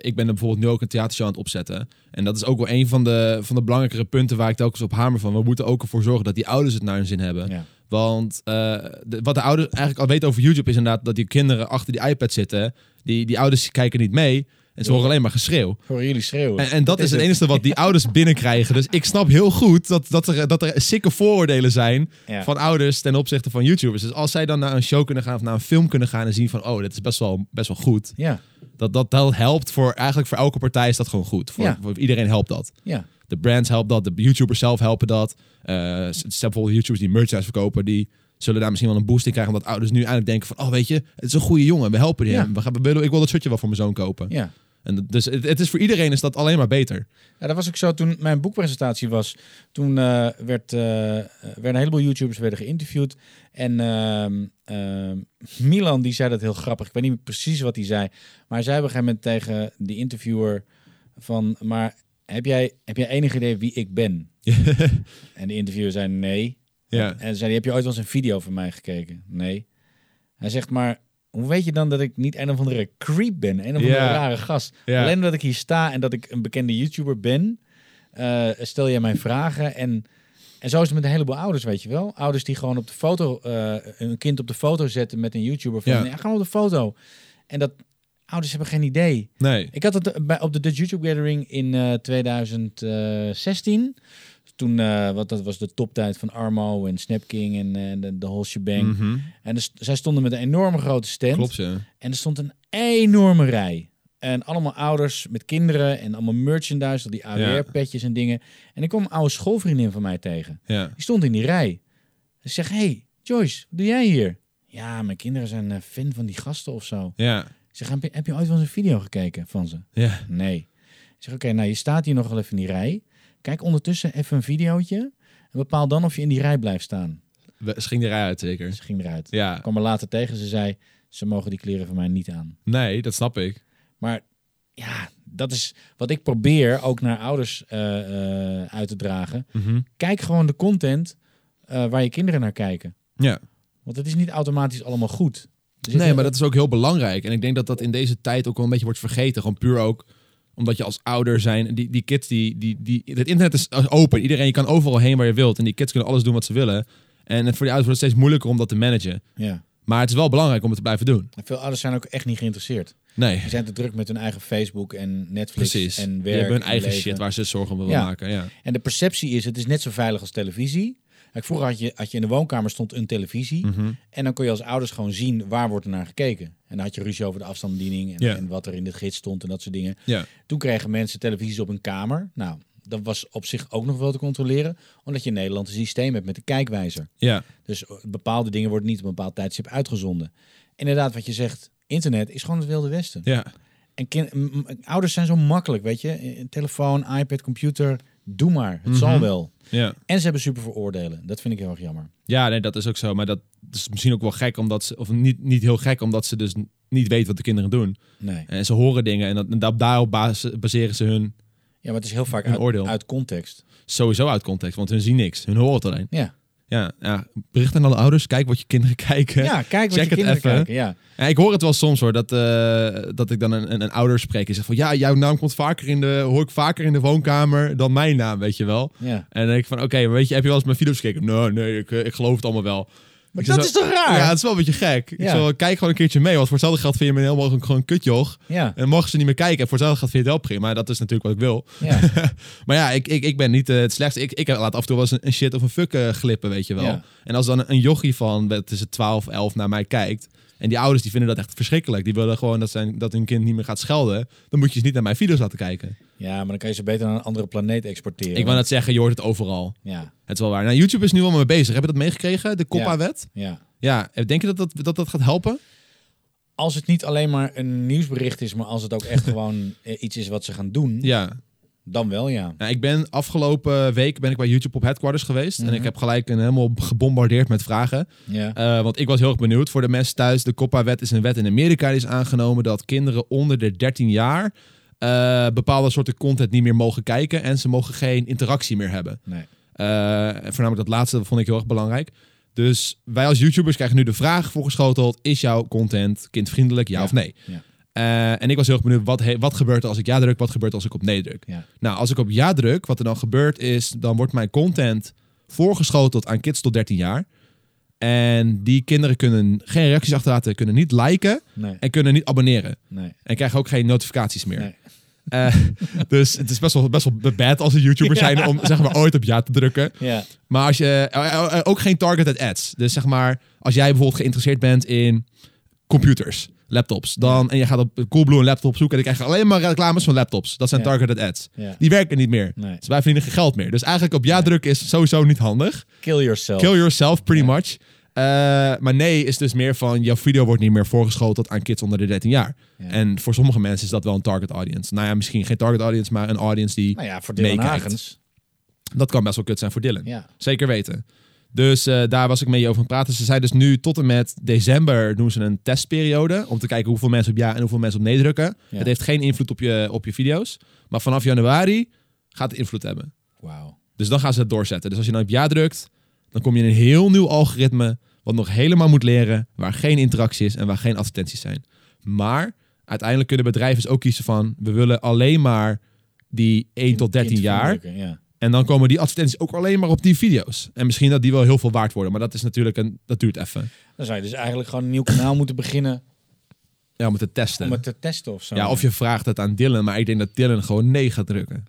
ik ben er bijvoorbeeld nu ook een theatershow aan het opzetten. En dat is ook wel een van de, van de belangrijkere punten waar ik telkens op hamer van. We moeten ook ervoor zorgen dat die ouders het naar hun zin hebben. Ja. Want eh, de- wat de ouders eigenlijk al weten over YouTube is inderdaad dat die kinderen achter die iPad zitten. Die, die ouders kijken niet mee. En ze horen alleen maar geschreeuw. Horen jullie schreeuwen? En, en dat is het het. enige wat die ouders binnenkrijgen. Dus ik snap heel goed dat, dat, er, dat er sikke vooroordelen zijn Ja. van ouders ten opzichte van YouTubers. Dus als zij dan naar een show kunnen gaan of naar een film kunnen gaan en zien van, oh, dit is best wel, best wel goed. Ja, Dat, dat, dat helpt voor, eigenlijk voor elke partij is dat gewoon goed. Voor, Ja. voor iedereen helpt dat. ja, De brands helpen dat, de YouTubers zelf helpen dat. Eh s- stel bijvoorbeeld YouTubers die merchandise verkopen, die zullen daar misschien wel een boost in krijgen. Omdat ouders nu eindelijk denken van, oh weet je, het is een goede jongen, we helpen die Ja. hem. We gaan, we willen, ik wil dat shirtje wel voor mijn zoon kopen. ja. En dus het, het is voor iedereen is dat alleen maar beter. Ja, dat was ook zo toen mijn boekpresentatie was. Toen eh, werd, eh, werden een heleboel YouTubers werden geïnterviewd. En ehm, ehm, Milan die zei dat heel grappig. Ik weet niet precies wat hij zei. Maar hij zei op een gegeven moment tegen die interviewer van... Maar heb jij, heb jij enig idee wie ik ben? En de interviewer zei nee. Ja. En zei heb je ooit wel eens een video van mij gekeken? Nee. Hij zegt, maar hoe weet je dan dat ik niet een of andere creep ben? Een of andere Ja. rare gast. Ja. Alleen omdat ik hier sta en dat ik een bekende YouTuber ben, eh, stel je mij vragen. En, en zo is het met een heleboel ouders, weet je wel. Ouders die gewoon op de foto, eh hun kind op de foto zetten met een YouTuber van, Ja. ja, ga op de foto. En dat, ouders hebben geen idee. Nee. Ik had het bij, op de Dutch YouTube Gathering in eh 2016. Toen, eh, wat dat was de toptijd van Armo en Snapking en eh, de, de whole shebang. Mhm. En dus, zij stonden met een enorme grote stand. Klopt, ja. En er stond een enorme rij. En allemaal ouders met kinderen en allemaal merchandise, die AWR-petjes en dingen. En ik kwam een oude schoolvriendin van mij tegen. Ja. Die stond in die rij. Dus ik zeg, hey, Joyce, wat doe jij hier? Ja, mijn kinderen zijn eh, fan van die gasten of zo. Ja. Zeg, heb je, heb je ooit wel eens een video gekeken van ze? Ja. Nee. Ik zeg, oké, nou je staat hier nog wel even in die rij. Kijk ondertussen even een videootje. En bepaal dan of je in die rij blijft staan. We- Ze ging rij uit, zeker. Ze ging eruit. Ja. Ik kwam er later tegen. Ze zei, ze mogen die kleren van mij niet aan. Nee, dat snap ik. Maar ja, dat is wat ik probeer ook naar ouders eh, eh, uit te dragen. Mhm. Kijk gewoon de content eh, waar je kinderen naar kijken. Ja. Want het is niet automatisch allemaal goed. Nee, maar dat is ook heel belangrijk. En ik denk dat dat in deze tijd ook wel een beetje wordt vergeten. Gewoon puur ook omdat je als ouder zijn. Die, die kids, die, die, die, het internet is open. Iedereen, je kan overal heen waar je wilt. En die kids kunnen alles doen wat ze willen. En het voor die ouders wordt het steeds moeilijker om dat te managen. Ja. Maar het is wel belangrijk om het te blijven doen. En veel ouders zijn ook echt niet geïnteresseerd. Nee, Ze zijn te druk met hun eigen Facebook en Netflix precies. en Die werk. hebben hun en eigen leven. shit waar ze zorgen om willen Ja. maken. Ja. En de perceptie is, het is net zo veilig als televisie. Kijk, vroeger had je, had je in de woonkamer stond een televisie. Mhm. En dan kon je als ouders gewoon zien waar wordt er naar gekeken. En dan had je ruzie over de afstandsbediening en, Ja. en wat er in de gids stond en dat soort dingen. Ja. Toen kregen mensen televisies op hun kamer. Nou, dat was op zich ook nog wel te controleren. Omdat je in Nederland een systeem hebt met de kijkwijzer. Ja. Dus eh, bepaalde dingen worden niet op een bepaald tijdstip uitgezonden. Inderdaad, wat je zegt, internet is gewoon het wilde westen. Ja. En ouders zijn zo makkelijk, weet je. Eh, Telefoon, iPad, computer, doe maar. Het Mhm. zal wel. Ja. En ze hebben super veroordelen. Dat vind ik heel erg jammer. Ja, nee, dat is ook zo. Maar dat is misschien ook wel gek, omdat ze, of niet, niet heel gek, omdat ze dus niet weten wat de kinderen doen. Nee. En ze horen dingen en, dat, en dat- daarop bas- baseren ze hun Ja, maar het is heel vaak Een uit, oordeel. uit context. sowieso uit context, want hun zien niks. Hun horen het alleen. Ja. Ja, ja, bericht aan alle ouders. Kijk wat je kinderen kijken. Ja, kijk wat Check je het kinderen even. kijken. Ja. Ja, ik hoor het wel soms hoor, dat, eh, dat ik dan een, een, een ouder spreek en zeg van... Ja, jouw naam komt vaker in de, hoor ik vaker in de woonkamer dan mijn naam, weet je wel. ja. En dan denk ik van, oké, weet je, heb je wel eens mijn video's gekeken? Nee, nee, ik, eh, ik geloof het allemaal wel. Maar Ik dat is toch raar? Ja, het is wel een beetje gek. Ik zal, kijk gewoon een keertje mee, want voor hetzelfde geld vind je me helemaal gewoon een kutjoch. Ja. En mogen ze niet meer kijken, en voor hetzelfde geld vind je het wel prima. Dat is natuurlijk wat ik wil. Ja. Maar ja, ik, ik, ik ben niet eh, het slechtste. Ik, ik laat af en toe wel eens een, een shit of een fuck eh, glippen, weet je wel. En als dan een jochie van eh, tussen 12 11 naar mij kijkt... en die ouders die vinden dat echt verschrikkelijk. Die willen gewoon dat, zijn, dat hun kind niet meer gaat schelden. Dan moet je ze niet naar mijn video's laten kijken. ja, maar dan kan je ze beter naar een andere planeet exporteren. Ik wou net zeggen, je hoort het overal. Ja, Het is wel waar. Nou, YouTube is nu al mee bezig. Heb je dat meegekregen? De COPPA-wet? ja. Ja. Denk je dat dat, dat dat gaat helpen? Als het niet alleen maar een nieuwsbericht is, maar als het ook echt gewoon eh, iets is wat ze gaan doen, Ja. Dan wel ja. Nou, ik ben afgelopen week ben ik bij YouTube op headquarters geweest. En Mhm. ik heb gelijk een helemaal gebombardeerd met vragen. Eh, want ik was heel erg benieuwd voor de mensen thuis. De COPPA-wet is een wet in Amerika die is aangenomen dat kinderen onder de 13 jaar eh, bepaalde soorten content niet meer mogen kijken en ze mogen geen interactie meer hebben. Nee. Eh, voornamelijk dat laatste vond ik heel erg belangrijk. Dus wij als YouTubers krijgen nu de vraag voorgeschoteld: is jouw content kindvriendelijk, ja, Ja. of nee? Ja. Eh, en ik was heel erg benieuwd, wat, he- wat gebeurt er als ik ja druk? Wat gebeurt er als ik op nee druk? Ja. Nou, als ik op ja druk, wat er dan gebeurt is, dan wordt mijn content voorgeschoteld aan kids tot 13 jaar. En die kinderen kunnen geen reacties achterlaten, kunnen niet liken Nee. en kunnen niet abonneren. Nee. En krijgen ook geen notificaties meer. Nee. Eh, dus het is best wel, best wel bad als een YouTuber Ja. zijn om zeg maar ooit op ja te drukken. Ja. Maar als je eh, ook geen targeted ads. Dus zeg maar, als jij bijvoorbeeld geïnteresseerd bent in computers, laptops, dan en je gaat op Coolblue een laptop zoeken, en dan krijg je alleen maar reclames van laptops. Dat zijn targeted ads. Die werken niet meer. Nee. Dus wij verdienen geen geld meer. Dus eigenlijk op ja drukken is sowieso niet handig. Kill yourself. Kill yourself, pretty much. Eh, maar nee is dus meer van, jouw video wordt niet meer voorgeschoteld aan kids onder de 13 jaar. Ja. En voor sommige mensen is dat wel een target audience. Nou ja, misschien geen target audience, maar een audience die... Nou ja, voor Dylan meekijkt. Hagens. Dat kan best wel kut zijn voor Dylan. Ja. Zeker weten. Dus eh, daar was ik mee over aan het praten. Ze zei dus nu tot en met december doen ze een testperiode. Om te kijken hoeveel mensen op ja en hoeveel mensen op nee drukken. Ja. Het heeft geen invloed op je, op je video's. Maar vanaf januari gaat het invloed hebben. Wauw. Dus dan gaan ze het doorzetten. Dus als je dan op ja drukt, dan kom je in een heel nieuw algoritme. Wat nog helemaal moet leren. Waar geen interactie is en waar geen advertenties zijn. Maar uiteindelijk kunnen bedrijven dus ook kiezen van... We willen alleen maar die 1 tot 13 jaar. Ja. En dan komen die advertenties ook alleen maar op die video's. En misschien dat die wel heel veel waard worden. Maar dat is natuurlijk een, dat duurt even. Dan zou je dus eigenlijk gewoon een nieuw kanaal moeten beginnen Ja, om het te testen. om het te testen of zo. ja, of je vraagt het aan Dylan. Maar ik denk dat Dylan gewoon nee gaat drukken.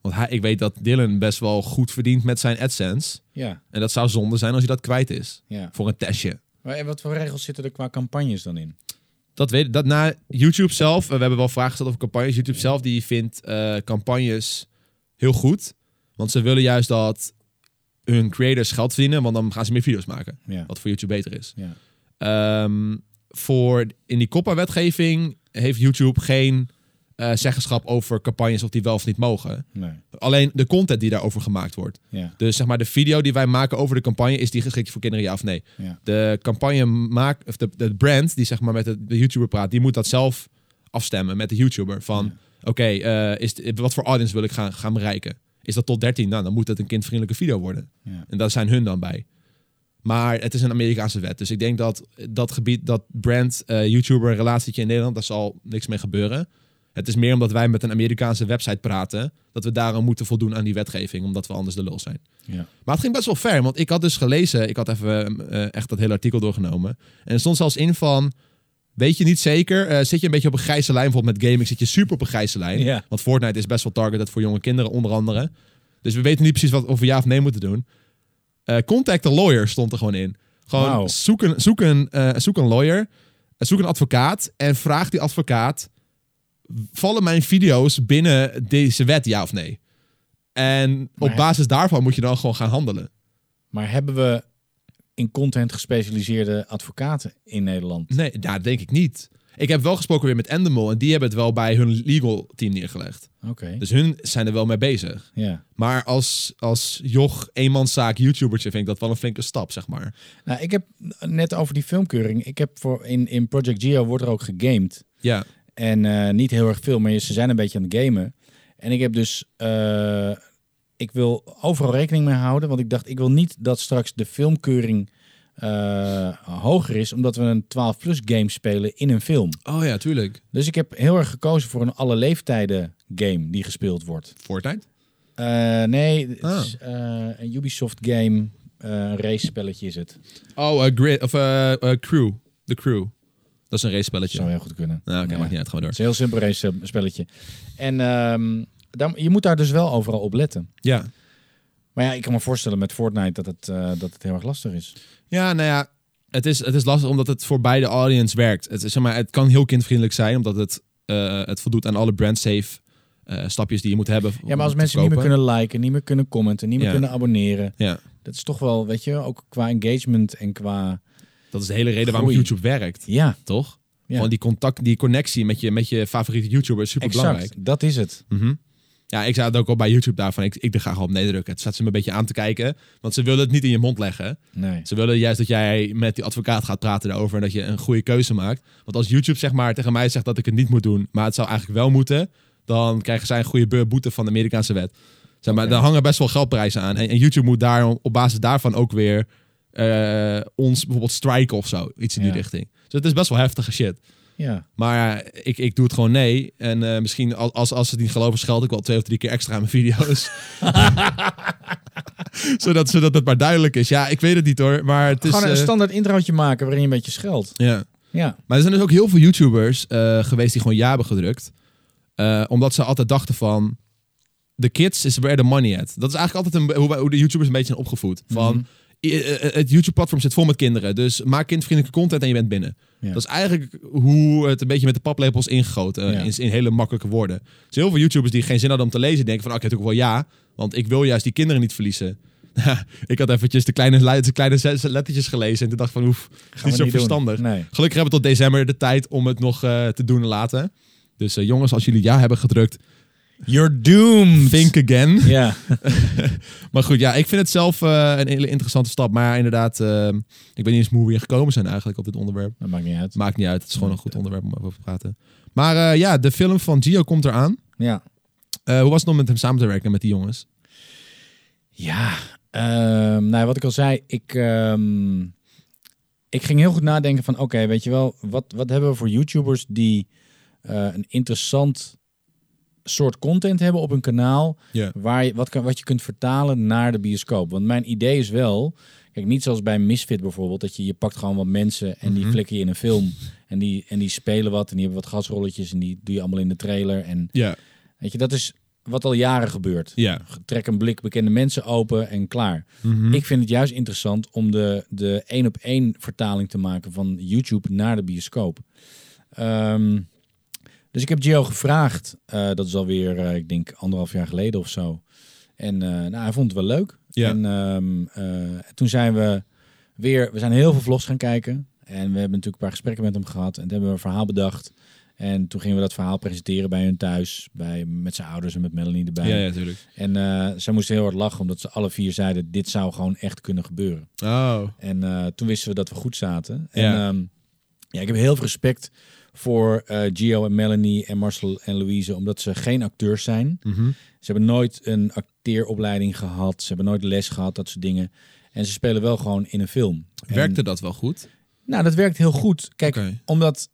Want hij, ik weet dat Dylan best wel goed verdient met zijn AdSense. Ja, En dat zou zonde zijn als hij dat kwijt is. ja. Voor een testje. Maar wat voor regels zitten er qua campagnes dan in? Dat weet dat na YouTube zelf. We hebben wel vragen gesteld over campagnes. YouTube zelf die vindt eh, campagnes heel goed. Want ze willen juist dat hun creators geld verdienen. Want dan gaan ze meer video's maken. Ja. Wat voor YouTube beter is. Ja. Ehm, voor in die COPPA-wetgeving heeft YouTube geen eh, zeggenschap over campagnes of die wel of niet mogen. Nee. Alleen de content die daarover gemaakt wordt. Ja. Dus zeg maar de video die wij maken over de campagne, is die geschikt voor kinderen ja of nee? Ja. De campagne maakt, of de, de brand die zeg maar met de, de YouTuber praat, die moet dat zelf afstemmen met de YouTuber. Van oké, eh, is wat voor audience wil ik gaan, gaan bereiken? Is dat tot 13? Nou, dan moet het een kindvriendelijke video worden. Ja. En daar zijn hun dan bij. Maar het is een Amerikaanse wet. Dus ik denk dat dat gebied, dat brand, eh, YouTuber relatietje in Nederland, daar zal niks mee gebeuren. Het is meer omdat wij met een Amerikaanse website praten, dat we daarom moeten voldoen aan die wetgeving, omdat we anders de lul zijn. Ja. Maar het ging best wel ver, want ik had dus gelezen, ik had even eh, echt dat hele artikel doorgenomen. En er stond zelfs in van, weet je niet zeker, eh, zit je een beetje op een grijze lijn, bijvoorbeeld met gaming zit je super op een grijze lijn. Want Fortnite is best wel targeted voor jonge kinderen, onder andere. Dus we weten niet precies wat of we ja of nee moeten doen. Eh, contact a lawyer stond er gewoon in. Gewoon zoek, een, zoek, een, eh, zoek een lawyer, zoek een advocaat en vraag die advocaat: vallen mijn video's binnen deze wet, ja of nee? En op basis daarvan moet je dan gewoon gaan handelen. Maar hebben we in content gespecialiseerde advocaten in Nederland? Nee, daar denk ik niet. Ik heb wel gesproken weer met Endemol en die hebben het wel bij hun legal team neergelegd. Oké. Dus hun zijn er wel mee bezig. Ja. Maar als, als joch, eenmanszaak, YouTubertje vind ik dat wel een flinke stap, zeg maar. Nou, ik heb net over die filmkeuring. Ik heb voor in, in Project Geo wordt er ook gegamed. Ja, En eh, niet heel erg veel, maar ze zijn een beetje aan het gamen. En ik heb dus eh, ik wil overal rekening mee houden. Want ik dacht, ik wil niet dat straks de filmkeuring eh, hoger is. Omdat we een 12-plus game spelen in een film. Oh ja, tuurlijk. Dus ik heb heel erg gekozen voor een alle leeftijden game die gespeeld wordt. Fortnite? Eh, nee, het Ah. is eh, een Ubisoft game. een race spelletje is het. Oh, Grid, of Crew. The Crew. Dat is een race spelletje. Zou heel goed kunnen. Nou, oké, Ja. maakt niet uit. Gaan we Het door. is een heel simpel race spelletje. En ehm, daar, je moet daar dus wel overal op letten. Ja. Maar ja, ik kan me voorstellen met Fortnite dat het, eh, dat het heel erg lastig is. Ja, nou ja. Het is, het is lastig omdat het voor beide audience werkt. Het, is, zeg maar, het kan heel kindvriendelijk zijn, omdat het, eh, het voldoet aan alle brand-safe eh, stapjes die je moet hebben. Ja, maar als mensen niet meer kunnen liken, niet meer kunnen commenten, niet meer Ja. kunnen abonneren. Ja, Dat is toch wel, weet je, ook qua engagement en qua... dat is de hele reden waarom. YouTube werkt. Ja, Toch? Ja. Gewoon die contact, die connectie met je, met je favoriete YouTuber is super exact. belangrijk. Dat is het. Mhm. Ja, ik zei het ook al bij YouTube daarvan. Ik, ik ga gewoon op nee drukken. Het staat ze me een beetje aan te kijken. Want ze willen het niet in je mond leggen. Nee. Ze willen juist dat jij met die advocaat gaat praten daarover. En dat je een goede keuze maakt. Want als YouTube zeg maar tegen mij zegt dat ik het niet moet doen. Maar het zou eigenlijk wel moeten. Dan krijgen zij een goede boete van de Amerikaanse wet. Zeg maar, daar hangen best wel geldprijzen aan. En, en YouTube moet daar op basis daarvan ook weer eh, ons bijvoorbeeld striken of zo. Iets in die richting. Dus het is best wel heftige shit. Ja. Maar ik, ik doe het gewoon nee. En eh, misschien als, als, als ze het niet geloven, scheld ik wel twee of drie keer extra aan mijn video's. zodat, zodat het maar duidelijk is. Ja, ik weet het niet hoor. Maar het is. Gewoon een eh, standaard introotje maken waarin je een beetje scheldt. ja. Ja. Maar er zijn dus ook heel veel YouTubers eh, geweest die gewoon ja hebben gedrukt. Omdat ze altijd dachten van... The kids is where the money at. Dat is eigenlijk altijd een, hoe, de YouTubers een beetje zijn opgevoed. Van, Mhm. het YouTube-platform zit vol met kinderen. Dus maak kindvriendelijke content en je bent binnen. Ja. Dat is eigenlijk hoe het een beetje met de paplepels ingegoten. Ja. In, in hele makkelijke woorden. Er zijn heel veel YouTubers die geen zin hadden om te lezen. Denken van, oké, natuurlijk wel ja. Want ik wil juist die kinderen niet verliezen. ik had eventjes de kleine, le- de kleine lettertjes gelezen. En toen dacht van, oef, niet zo doen. verstandig. Nee. Gelukkig hebben we tot december de tijd om het nog eh, te doen en laten. Dus eh, jongens, als jullie ja hebben gedrukt, You're doomed. think again. Ja. Maar goed, ja, ik vind het zelf eh, een hele interessante stap. Maar inderdaad, eh, ik weet niet eens hoe we hier gekomen zijn eigenlijk op dit onderwerp. Dat maakt niet uit. Maakt niet uit, het is gewoon een goed onderwerp om over te praten. Maar eh, ja, de film van Gio komt eraan. Ja. Hoe was het om met hem samen te werken met die jongens? Ja, ehm, nou, wat ik al zei, ik, ehm, ik ging heel goed nadenken van, oké, weet je wel, wat, wat hebben we voor YouTubers die een interessant soort content hebben op hun kanaal, waar je, wat, kan, wat je kunt vertalen naar de bioscoop. Want mijn idee is wel, kijk, niet zoals bij Misfit bijvoorbeeld, dat je, je pakt gewoon wat mensen en die Mhm. flikker je in een film en die, en die spelen wat en die hebben wat gasrolletjes en die doe je allemaal in de trailer. En Ja, weet je, dat is wat al jaren gebeurt. ja. Trek een blik bekende mensen open en klaar. Mhm. Ik vind het juist interessant om de, de één op één vertaling te maken van YouTube naar de bioscoop. Ehm, dus ik heb Gio gevraagd, eh, dat is alweer, eh, ik denk anderhalf jaar geleden of zo. En eh, nou, hij vond het wel leuk. Ja. En ehm, eh, toen zijn we weer, we zijn heel veel vlogs gaan kijken. En we hebben natuurlijk een paar gesprekken met hem gehad. En toen hebben we een verhaal bedacht. En toen gingen we dat verhaal presenteren bij hun thuis. Bij, met zijn ouders en met Melanie erbij. Ja, ja, natuurlijk. En eh zij moesten heel hard lachen, omdat ze alle vier zeiden: dit zou gewoon echt kunnen gebeuren. Oh, En toen wisten we dat we goed zaten. Ja. En ehm, ja, ik heb heel veel respect voor eh, Gio en Melanie en Marcel en Louise, omdat ze geen acteurs zijn. Mhm. Ze hebben nooit een acteeropleiding gehad, ze hebben nooit les gehad, dat soort dingen. En ze spelen wel gewoon in een film. En- werkte dat wel goed? nou, dat werkt heel goed. Kijk, omdat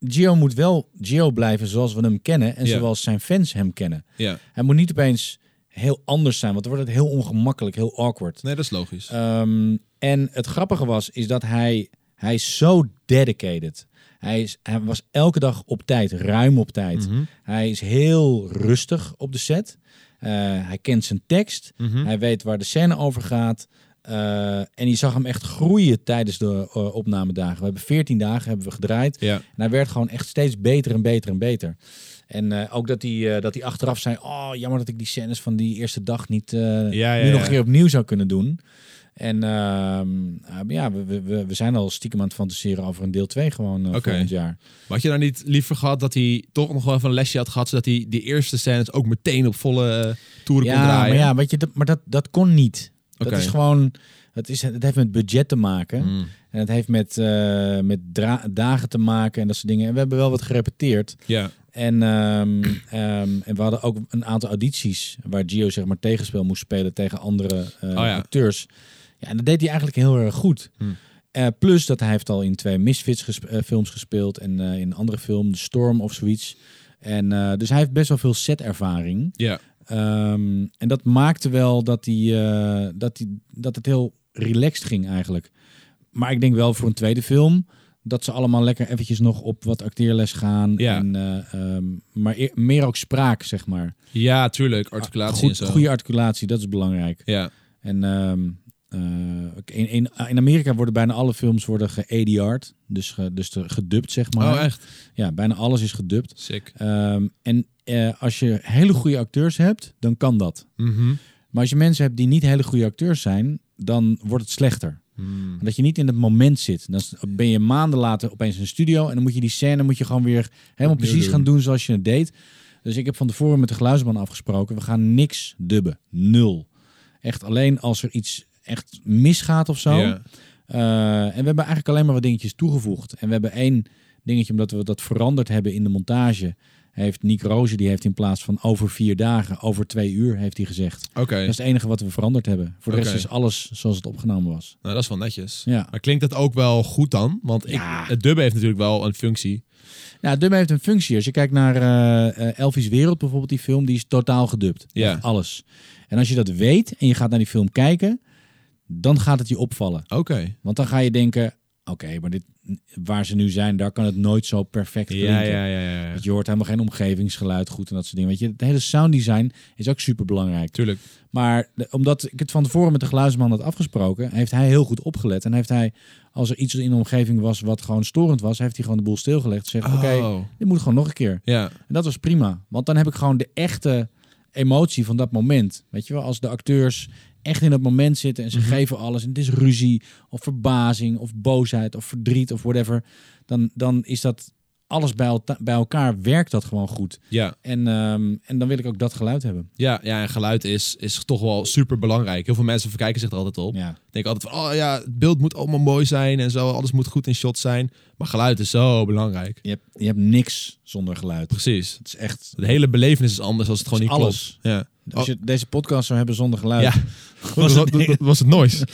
Gio moet wel Gio blijven zoals we hem kennen en zoals zijn fans hem kennen. Ja, Hij moet niet opeens heel anders zijn, want dan wordt het heel ongemakkelijk, heel awkward. nee, dat is logisch. Ehm, en het grappige was, is dat hij, hij is zo dedicated. Hij, is, hij was elke dag op tijd, ruim op tijd. Mhm. Hij is heel rustig op de set. Eh, hij kent zijn tekst. Mhm. Hij weet waar de scène over gaat. Eh, en je zag hem echt groeien tijdens de eh, opnamedagen. We hebben 14 dagen hebben we gedraaid. Ja, En hij werd gewoon echt steeds beter en beter en beter. En ook dat hij, dat hij achteraf zei: Oh, jammer dat ik die scènes van die eerste dag niet Ja, ja, nu nog een keer opnieuw zou kunnen doen. En ehm, eh, ja, we, we- we, zijn al stiekem aan het fantaseren over een deel 2 gewoon Oké. volgend jaar. Maar had je nou niet liever gehad dat hij toch nog wel even een lesje had gehad, zodat hij die eerste scènes ook meteen op volle eh, toeren kon Ja, draaien? maar ja, weet je, dat, maar dat, dat kon niet. Dat is gewoon, het, is, het heeft met budget te maken. Mm. En het heeft met, met dagen te maken en dat soort dingen. En we hebben wel wat gerepeteerd. Ja, En, ehm, ehm, en we hadden ook een aantal audities waar Gio zeg maar tegenspel moest spelen tegen andere Oh ja. acteurs. Ja, en dat deed hij eigenlijk heel erg goed. Hm. Eh, plus dat hij heeft al in twee Misfits gesp- eh, films gespeeld en eh, in een andere film, The Storm of zoiets. En dus hij heeft best wel veel setervaring. Ja. Ehm, en dat maakte wel dat, hij, dat, hij, dat het heel relaxed ging eigenlijk. Maar ik denk wel voor een tweede film dat ze allemaal lekker eventjes nog op wat acteerles gaan. Ja. En, eh, ehm, maar eer- meer ook spraak, zeg maar. Ja, tuurlijk. Articulatie Goed, en zo. goede articulatie, dat is belangrijk. Ja. En ehm, eh, in, in, in Amerika worden bijna alle films worden ge-ADR'd. Dus, ge, dus gedubt, zeg maar. Oh, echt? Ja, bijna alles is gedubt. Sick. Ehm, en eh, als je hele goede acteurs hebt, dan kan dat. Mhm. Maar als je mensen hebt die niet hele goede acteurs zijn, dan wordt het slechter. Hmm. Dat je niet in het moment zit. Dan ben je maanden later opeens in een studio en dan moet je die scène moet je gewoon weer helemaal precies doen. gaan doen zoals je het deed. Dus ik heb van tevoren met de geluidsman afgesproken, we gaan niks dubben. Nul. Echt alleen als er iets echt misgaat of zo. Ja. Eh, en we hebben eigenlijk alleen maar wat dingetjes toegevoegd. En we hebben één dingetje, omdat we dat veranderd hebben in de montage. Heeft Nick Roze, die heeft in plaats van over vier dagen, over twee uur, heeft hij gezegd. Oké. Dat is het enige wat we veranderd hebben. Voor de rest is alles zoals het opgenomen was. Nou, dat is wel netjes. Ja. Maar klinkt dat ook wel goed dan? Want ik, het dubben heeft natuurlijk wel een functie. Ja, dub heeft een functie. Als je kijkt naar eh, eh, Elvis Wereld bijvoorbeeld, die film, die is totaal gedubt. Ja. Alles. En als je dat weet en je gaat naar die film kijken, dan gaat het je opvallen. Oké. Want dan ga je denken, oké, maar dit, waar ze nu zijn, daar kan het nooit zo perfect klinken. Ja, ja, ja, ja. Je hoort helemaal geen omgevingsgeluid goed en dat soort dingen. Weet je, het hele sounddesign is ook super belangrijk. Tuurlijk. Maar de- omdat ik het van tevoren met de geluidsman had afgesproken, heeft hij heel goed opgelet. En heeft hij, als er iets in de omgeving was wat gewoon storend was, heeft hij gewoon de boel stilgelegd. Zegt, oké, Oh. dit moet gewoon nog een keer. Ja. En dat was prima. Want dan heb ik gewoon de echte emotie van dat moment. Weet je wel, als de acteurs echt in dat moment zitten en ze Mhm. geven alles. En het is ruzie of verbazing of boosheid of verdriet of whatever. Dan, dan is dat alles bij, bij elkaar werkt dat gewoon goed. Ja. En, ehm, en dan wil ik ook dat geluid hebben. Ja, ja, en geluid is, is toch wel super belangrijk. Heel veel mensen verkijken zich er altijd op. Ja. Denk altijd van, oh ja, het beeld moet allemaal mooi zijn en zo. Alles moet goed in shot zijn. Maar geluid is zo belangrijk. Je, hebt, je hebt niks zonder geluid. Precies. Het is echt... De hele belevenis is anders als het gewoon Het niet alles. klopt. Ja. Als je deze podcast zou hebben zonder geluid, Ja. was, het, was het noise.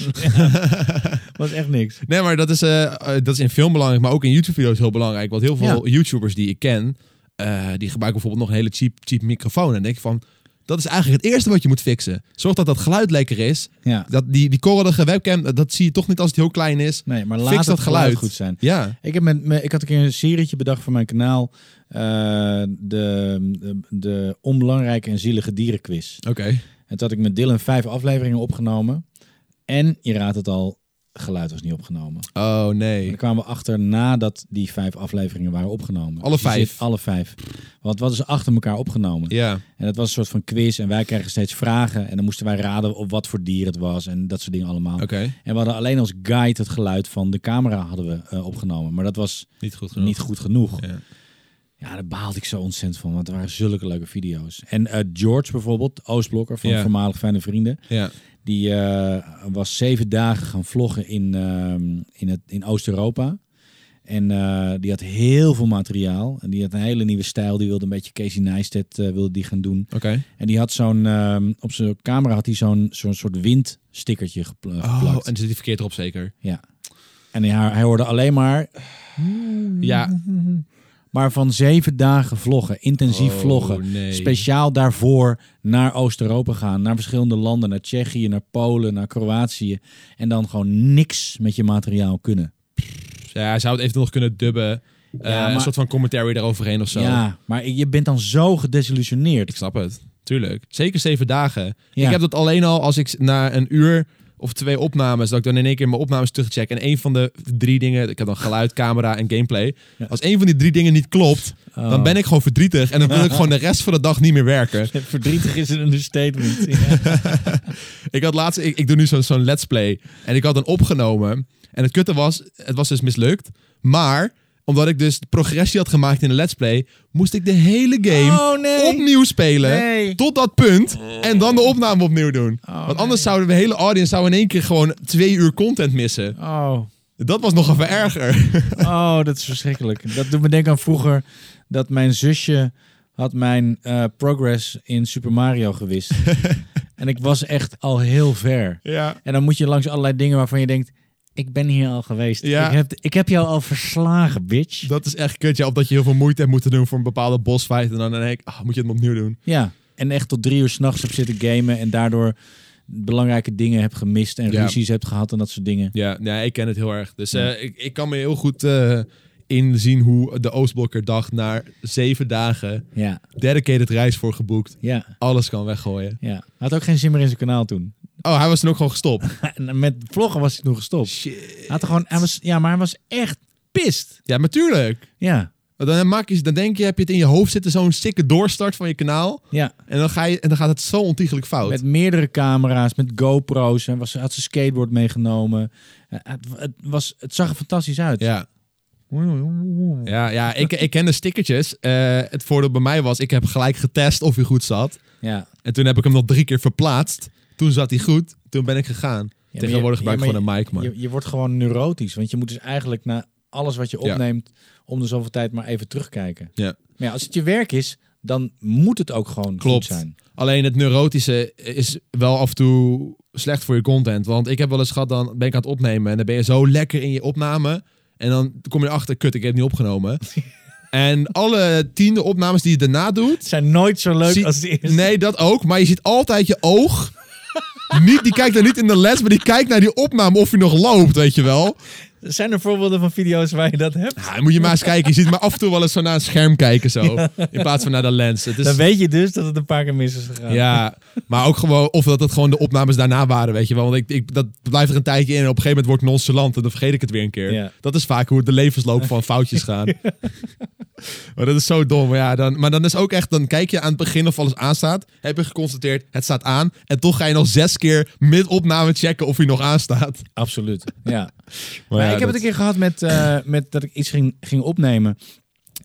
was echt niks. Nee, maar dat is, eh, eh, dat is in film belangrijk, maar ook in YouTube-video's heel belangrijk. Want heel veel YouTubers die ik ken, eh, die gebruiken bijvoorbeeld nog een hele cheap, cheap microfoon. En denk ik van, dat is eigenlijk het eerste wat je moet fixen. Zorg dat dat geluid lekker is. Ja. Dat die, die korrelige webcam, dat zie je toch niet als het heel klein is. Nee, maar Fix laat dat het geluid geluid. goed zijn. Ja, Ik, heb met, me- ik had een keer een serietje bedacht voor mijn kanaal. eh, de, de, de onbelangrijke en zielige dierenquiz. oké. En toen had ik met Dylan vijf afleveringen opgenomen. En je raadt het al, geluid was niet opgenomen. Oh nee. daar kwamen we achter nadat die vijf afleveringen waren opgenomen. Alle Dus vijf? alle vijf. Want wat is achter elkaar opgenomen? Ja, En het was een soort van quiz en wij kregen steeds vragen. En dan moesten wij raden op wat voor dier het was en dat soort dingen allemaal. oké. En we hadden alleen als guide het geluid van de camera hadden we eh, opgenomen. Maar dat was Niet goed genoeg. niet goed genoeg. Ja. Ja, daar baalde ik zo ontzettend van, want het waren zulke leuke video's. En eh, George bijvoorbeeld, Oostblokker van Ja. voormalig Fijne Vrienden, Ja. Die eh, was zeven dagen gaan vloggen in, ehm, in, het, in Oost-Europa. En eh, die had heel veel materiaal. En die had een hele nieuwe stijl. Die wilde een beetje Casey Neistat eh, wilde die gaan doen. Oké. En die had zo'n, ehm, op zijn camera had hij zo'n zo'n soort windstickertje gepl- Oh, geplakt. en zit die verkeerd erop zeker? Ja. En hij, hij hoorde alleen maar Ja. Maar van zeven dagen vloggen, intensief Oh, vloggen. nee. Speciaal daarvoor naar Oost-Europa gaan. Naar verschillende landen. Naar Tsjechië, naar Polen, naar Kroatië. En dan gewoon niks met je materiaal kunnen. Ja, hij zou het eventueel nog kunnen dubben. Eh, Ja, Een maar- soort van commentary daaroverheen of zo. Ja, maar je bent dan zo gedesillusioneerd. Ik snap het. Tuurlijk. Zeker zeven dagen. Ja. Ik heb dat alleen al als ik na een uur of twee opnames, dat ik dan in één keer mijn opnames terugcheck. En een van de drie dingen, ik heb dan geluid, camera en gameplay. Ja. Als een van die drie dingen niet klopt, Oh. dan ben ik gewoon verdrietig. En dan wil ik gewoon de rest van de dag niet meer werken. Verdrietig is een understatement. Ik had laatst, ik, ik doe nu zo'n zo'n let's play. En ik had een opgenomen. En het kutte was, het was dus mislukt. Maar, omdat ik dus de progressie had gemaakt in de let's play, moest ik de hele game Oh nee. opnieuw spelen. Nee. Tot dat punt. En dan de opname opnieuw doen. Oh, Want anders nee. zouden we hele audience zou in één keer gewoon twee uur content missen. Oh. Dat was nog even erger. Oh, dat is verschrikkelijk. Dat doet me denken aan vroeger dat mijn zusje had mijn eh, progress in Super Mario gewist. en ik was echt al heel ver. ja. En dan moet je langs allerlei dingen waarvan je denkt, ik ben hier al geweest. Ja. Ik, heb, ik heb jou al verslagen, bitch. Dat is echt kut. Ja, omdat je heel veel moeite hebt moeten doen voor een bepaalde bossfight. En dan denk ik, ah, moet je het opnieuw doen. Ja, en echt tot drie uur s'nachts heb zitten gamen en daardoor belangrijke dingen heb gemist en Ja. ruzies hebt gehad en dat soort dingen. Ja, ja ik ken het heel erg. Dus Ja. eh, ik, ik kan me heel goed eh, inzien hoe de Oostblokker dag na zeven dagen Ja, dedicated reis voor geboekt. ja, Alles kan weggooien. ja. Had ook geen zin meer in zijn kanaal toen. Oh, hij was toen ook gewoon gestopt. En met vloggen was hij toen gestopt. Shit. Hij had er gewoon, hij was, ja, maar hij was echt pist. Ja, natuurlijk. Ja, Dan, maak je, dan denk je, heb je het in je hoofd zitten, zo'n sikke doorstart van je kanaal. ja. En dan, ga je, en dan gaat het zo ontiegelijk fout. Met meerdere camera's, met GoPro's. Hij was, had zijn skateboard meegenomen. Eh, Het, het, was, het zag er fantastisch uit. Ja, ja, ja ik, ik ken de stickertjes. Eh, het voordeel bij mij was, ik heb gelijk getest of hij goed zat. Ja. En toen heb ik hem nog drie keer verplaatst. Toen zat hij goed. Toen ben ik gegaan. Ja, Tegenwoordig gebruik ik gewoon een mic, man. Je, je wordt gewoon neurotisch. Want je moet dus eigenlijk naar alles wat je opneemt... om de zoveel tijd maar even terugkijken. Ja. Maar ja, als het je werk is, dan moet het ook gewoon Klopt. goed zijn. Alleen het neurotische is wel af en toe slecht voor je content. Want ik heb wel eens gehad, dan ben ik aan het opnemen en dan ben je zo lekker in je opname. En dan kom je erachter, kut, ik heb het niet opgenomen. en alle tiende opnames die je daarna doet... Zijn nooit zo leuk zie- als de eerste. Nee, dat ook. Maar je ziet altijd je oog. Niet, die kijkt dan niet in de les, maar die kijkt naar die opname of hij nog loopt, weet je wel. Zijn er voorbeelden van video's waar je dat hebt? Ja, moet je maar eens kijken. Je ziet maar af en toe wel eens zo naar een scherm kijken zo. In plaats van naar de lens. Het is, Dan weet je dus dat het een paar keer mis is gegaan. Ja, maar ook gewoon, of dat het gewoon de opnames daarna waren, weet je wel. Want ik, ik, dat blijft er een tijdje in en op een gegeven moment word ik nonchalant en dan vergeet ik het weer een keer. Ja. Dat is vaak hoe de levensloop van foutjes gaan. maar dat is zo dom. Maar, ja, dan, maar dan is ook echt, dan kijk je aan het begin of alles aanstaat. Heb je geconstateerd, het staat aan. En toch ga je nog zes keer mid-opname checken of hij nog aanstaat. Absoluut. Ja. Maar ja, ik heb dat- het een keer gehad met, eh, met dat ik iets ging, ging opnemen.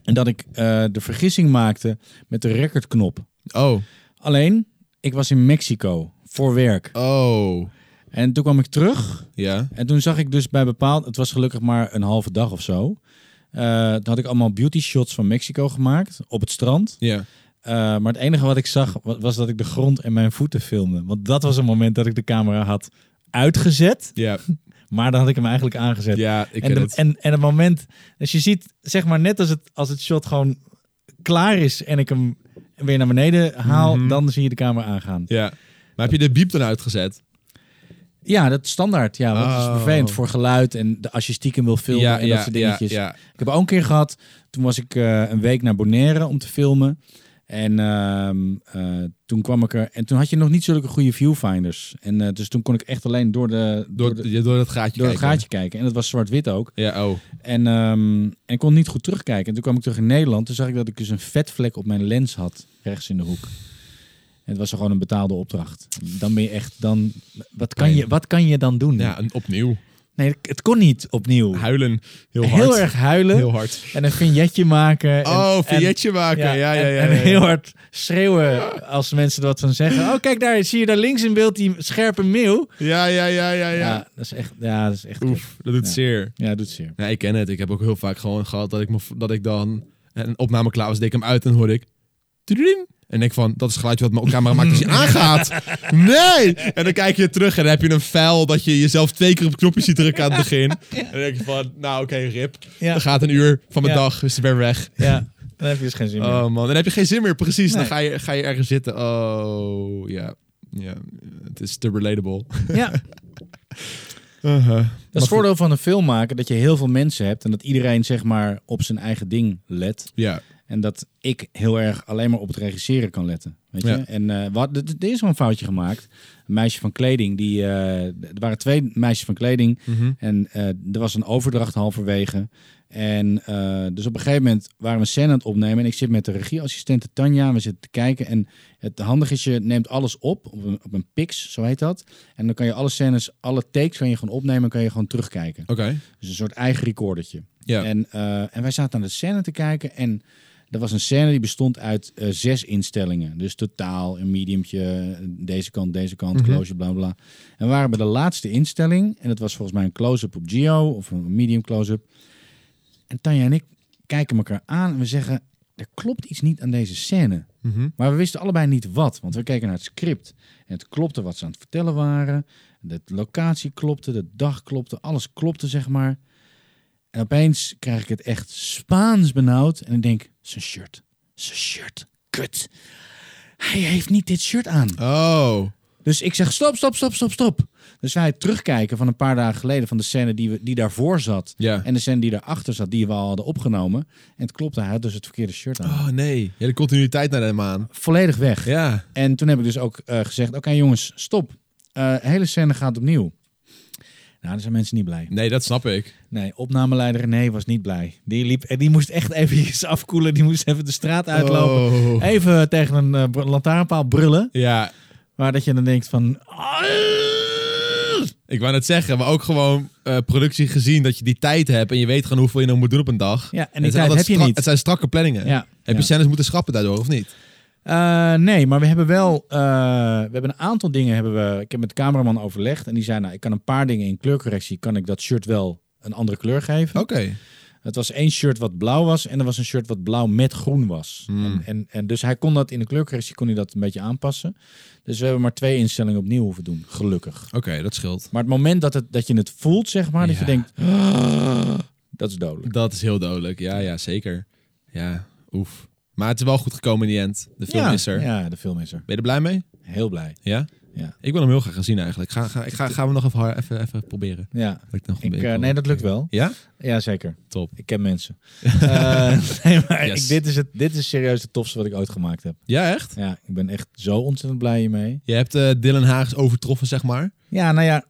En dat ik eh, de vergissing maakte met de recordknop. Oh, Alleen, ik was in Mexico voor werk. oh, En toen kwam ik terug. ja. En toen zag ik dus bij bepaald... Het was gelukkig maar een halve dag of zo. Eh, toen had ik allemaal beauty shots van Mexico gemaakt. Op het strand. Ja. Maar het enige wat ik zag wa- was dat ik de grond en mijn voeten filmde. Want dat was een moment dat ik de camera had uitgezet. Ja, Maar dan had ik hem eigenlijk aangezet. ja ik en, de- het. en, en het moment, dus je ziet, zeg maar net als het, als het shot gewoon klaar is en ik hem weer naar beneden haal, Mhm. dan zie je de camera aangaan. Ja. Maar heb je de biep dan uitgezet? Ja, dat is standaard. Ja, want dat Oh. is vervelend voor geluid en de, als je stiekem wil filmen en dat soort dingetjes. Ja, Ik heb ook een keer gehad, toen was ik eh, een week naar Bonaire om te filmen. En ehm, eh, toen kwam ik er, en toen had je nog niet zulke goede viewfinders. En eh, dus toen kon ik echt alleen door, de, door, Door, de, door, het gaatje door het kijken. gaatje kijken. En dat was zwart-wit ook. Ja, oh. En, ehm, en kon niet goed terugkijken. En toen kwam ik terug in Nederland. Toen zag ik dat ik dus een vetvlek op mijn lens had, rechts in de hoek. En het was gewoon een betaalde opdracht. Dan ben je echt, dan, wat kan, je, wat kan je dan doen? Ja, opnieuw. Nee, het kon niet opnieuw. Huilen. Heel hard. Heel erg huilen. Heel hard. En een vignetje maken. En, Oh, vignetje maken. Ja, ja, ja. en, ja, en ja. heel hard schreeuwen als mensen er wat van zeggen. Oh, kijk daar, zie je daar links in beeld die scherpe meeuw? Ja, ja, ja, ja, Ja, ja. dat is echt, ja, dat is echt. Oef, dat doet zeer. Ja, doet zeer. Nee, ik ken het. Ik heb ook heel vaak gewoon gehad dat ik, me, dat ik dan een opname klaar was, deed ik hem uit en hoorde ik... En ik van, dat is het geluidje wat mijn camera maakt als hij aangaat. Nee! En dan kijk je terug en dan heb je een file dat je jezelf twee keer op het knopje ziet drukken aan het begin. En dan denk je van, nou oké, rip. Ja. Dan gaat een uur van mijn Ja. dag, is het weer weg. Ja, dan heb je dus geen zin meer. Oh man, dan heb je geen zin meer, precies. Dan ga je, ga je ergens zitten. Oh, ja. Ja, het is te relatable. Ja, Uh-huh. Dat is het voordeel van een film maken, dat je heel veel mensen hebt en dat iedereen zeg maar op zijn eigen ding let. Ja, En dat ik heel erg alleen maar op het regisseren kan letten. Weet je? Ja. En eh wat, er er is wel een foutje gemaakt. Een meisje van kleding, die, eh, er waren twee meisjes van kleding. Mhm. En eh, er was een overdracht halverwege. En dus op een gegeven moment waren we een scène aan het opnemen. En ik zit met de regieassistente Tanja. We zitten te kijken. En het handige is, je neemt alles op. Op een, op een pix, zo heet dat. En dan kan je alle scènes, alle takes kan je gewoon opnemen. En kan je gewoon terugkijken. oké. Dus een soort eigen recordertje. Ja. En, en wij zaten aan de scène te kijken. En Dat was een scène die bestond uit eh, zes instellingen. Dus totaal een mediumtje, deze kant, deze kant, Mhm. close, bla bla. En we waren bij de laatste instelling. En dat was volgens mij een close-up op Gio of een medium close-up. En Tanja en ik kijken elkaar aan en we zeggen, er klopt iets niet aan deze scène. Mhm. Maar we wisten allebei niet wat, want we keken naar het script. En het klopte wat ze aan het vertellen waren. De locatie klopte, de dag klopte, alles klopte, zeg maar. En opeens krijg ik het echt Spaans benauwd. En ik denk, zijn shirt, zijn shirt, kut. Hij heeft niet dit shirt aan. Oh. Dus ik zeg, stop, stop, stop, stop, stop. Dus wij terugkijken van een paar dagen geleden van de scène die, we, die daarvoor zat. Ja. En de scène die daarachter zat, die we al hadden opgenomen. En het klopte, hij had dus het verkeerde shirt aan. Oh nee. Hele continuïteit naar de maan. Volledig weg. Ja. En toen heb ik dus ook eh, gezegd: Oké, jongens, stop. Eh hele scène gaat opnieuw. Nou, daar zijn mensen niet blij. Nee, dat snap ik. Nee, opnameleider René was niet blij. Die, liep, en die moest echt even afkoelen. Die moest even de straat uitlopen. Oh. Even tegen een eh, lantaarnpaal brullen. Ja. Maar dat je dan denkt van... Ik wou net zeggen, maar ook gewoon eh, productie gezien dat je die tijd hebt en je weet gewoon hoeveel je nog moet doen op een dag. Ja, en Het die zijn tijd heb je niet. Het zijn strakke planningen. Ja, Heb ja. je scènes moeten schrappen daardoor of niet? Eh, nee, maar we hebben wel... eh, we hebben een aantal dingen... Hebben we, ik heb met de cameraman overlegd. En die zei, nou, ik kan een paar dingen in kleurcorrectie... kan ik dat shirt wel een andere kleur geven. Oké. Het was één shirt wat blauw was en er was een shirt wat blauw met groen was. Hmm. En, en, en dus hij kon dat in de kleurcorrectie kon hij dat een beetje aanpassen. Dus we hebben maar twee instellingen opnieuw hoeven doen, gelukkig. Oké, dat scheelt. Maar het moment dat, het, dat je het voelt, zeg maar, dat je denkt, dat is dodelijk. Dat is heel dodelijk. Ja, ja, zeker. Ja, oef. Maar het is wel goed gekomen in die end. De film ja, is er. Ja, de film is er. Ben je er blij mee? Heel blij. Ja? Ja. Ik wil hem heel graag gaan zien eigenlijk. Ga, ga, ik ga, gaan we nog even, even, even proberen. Ja, Dat ik eh, nee, dat lukt wel. Ja? Ja, zeker. Top. Ik ken mensen. Eh, nee, maar Yes. ik, dit, is het, dit is serieus het tofste wat ik ooit gemaakt heb. Ja, echt? Ja, ik ben echt zo ontzettend blij hiermee. Je hebt eh, Dylan Haags overtroffen, zeg maar. Ja, nou ja,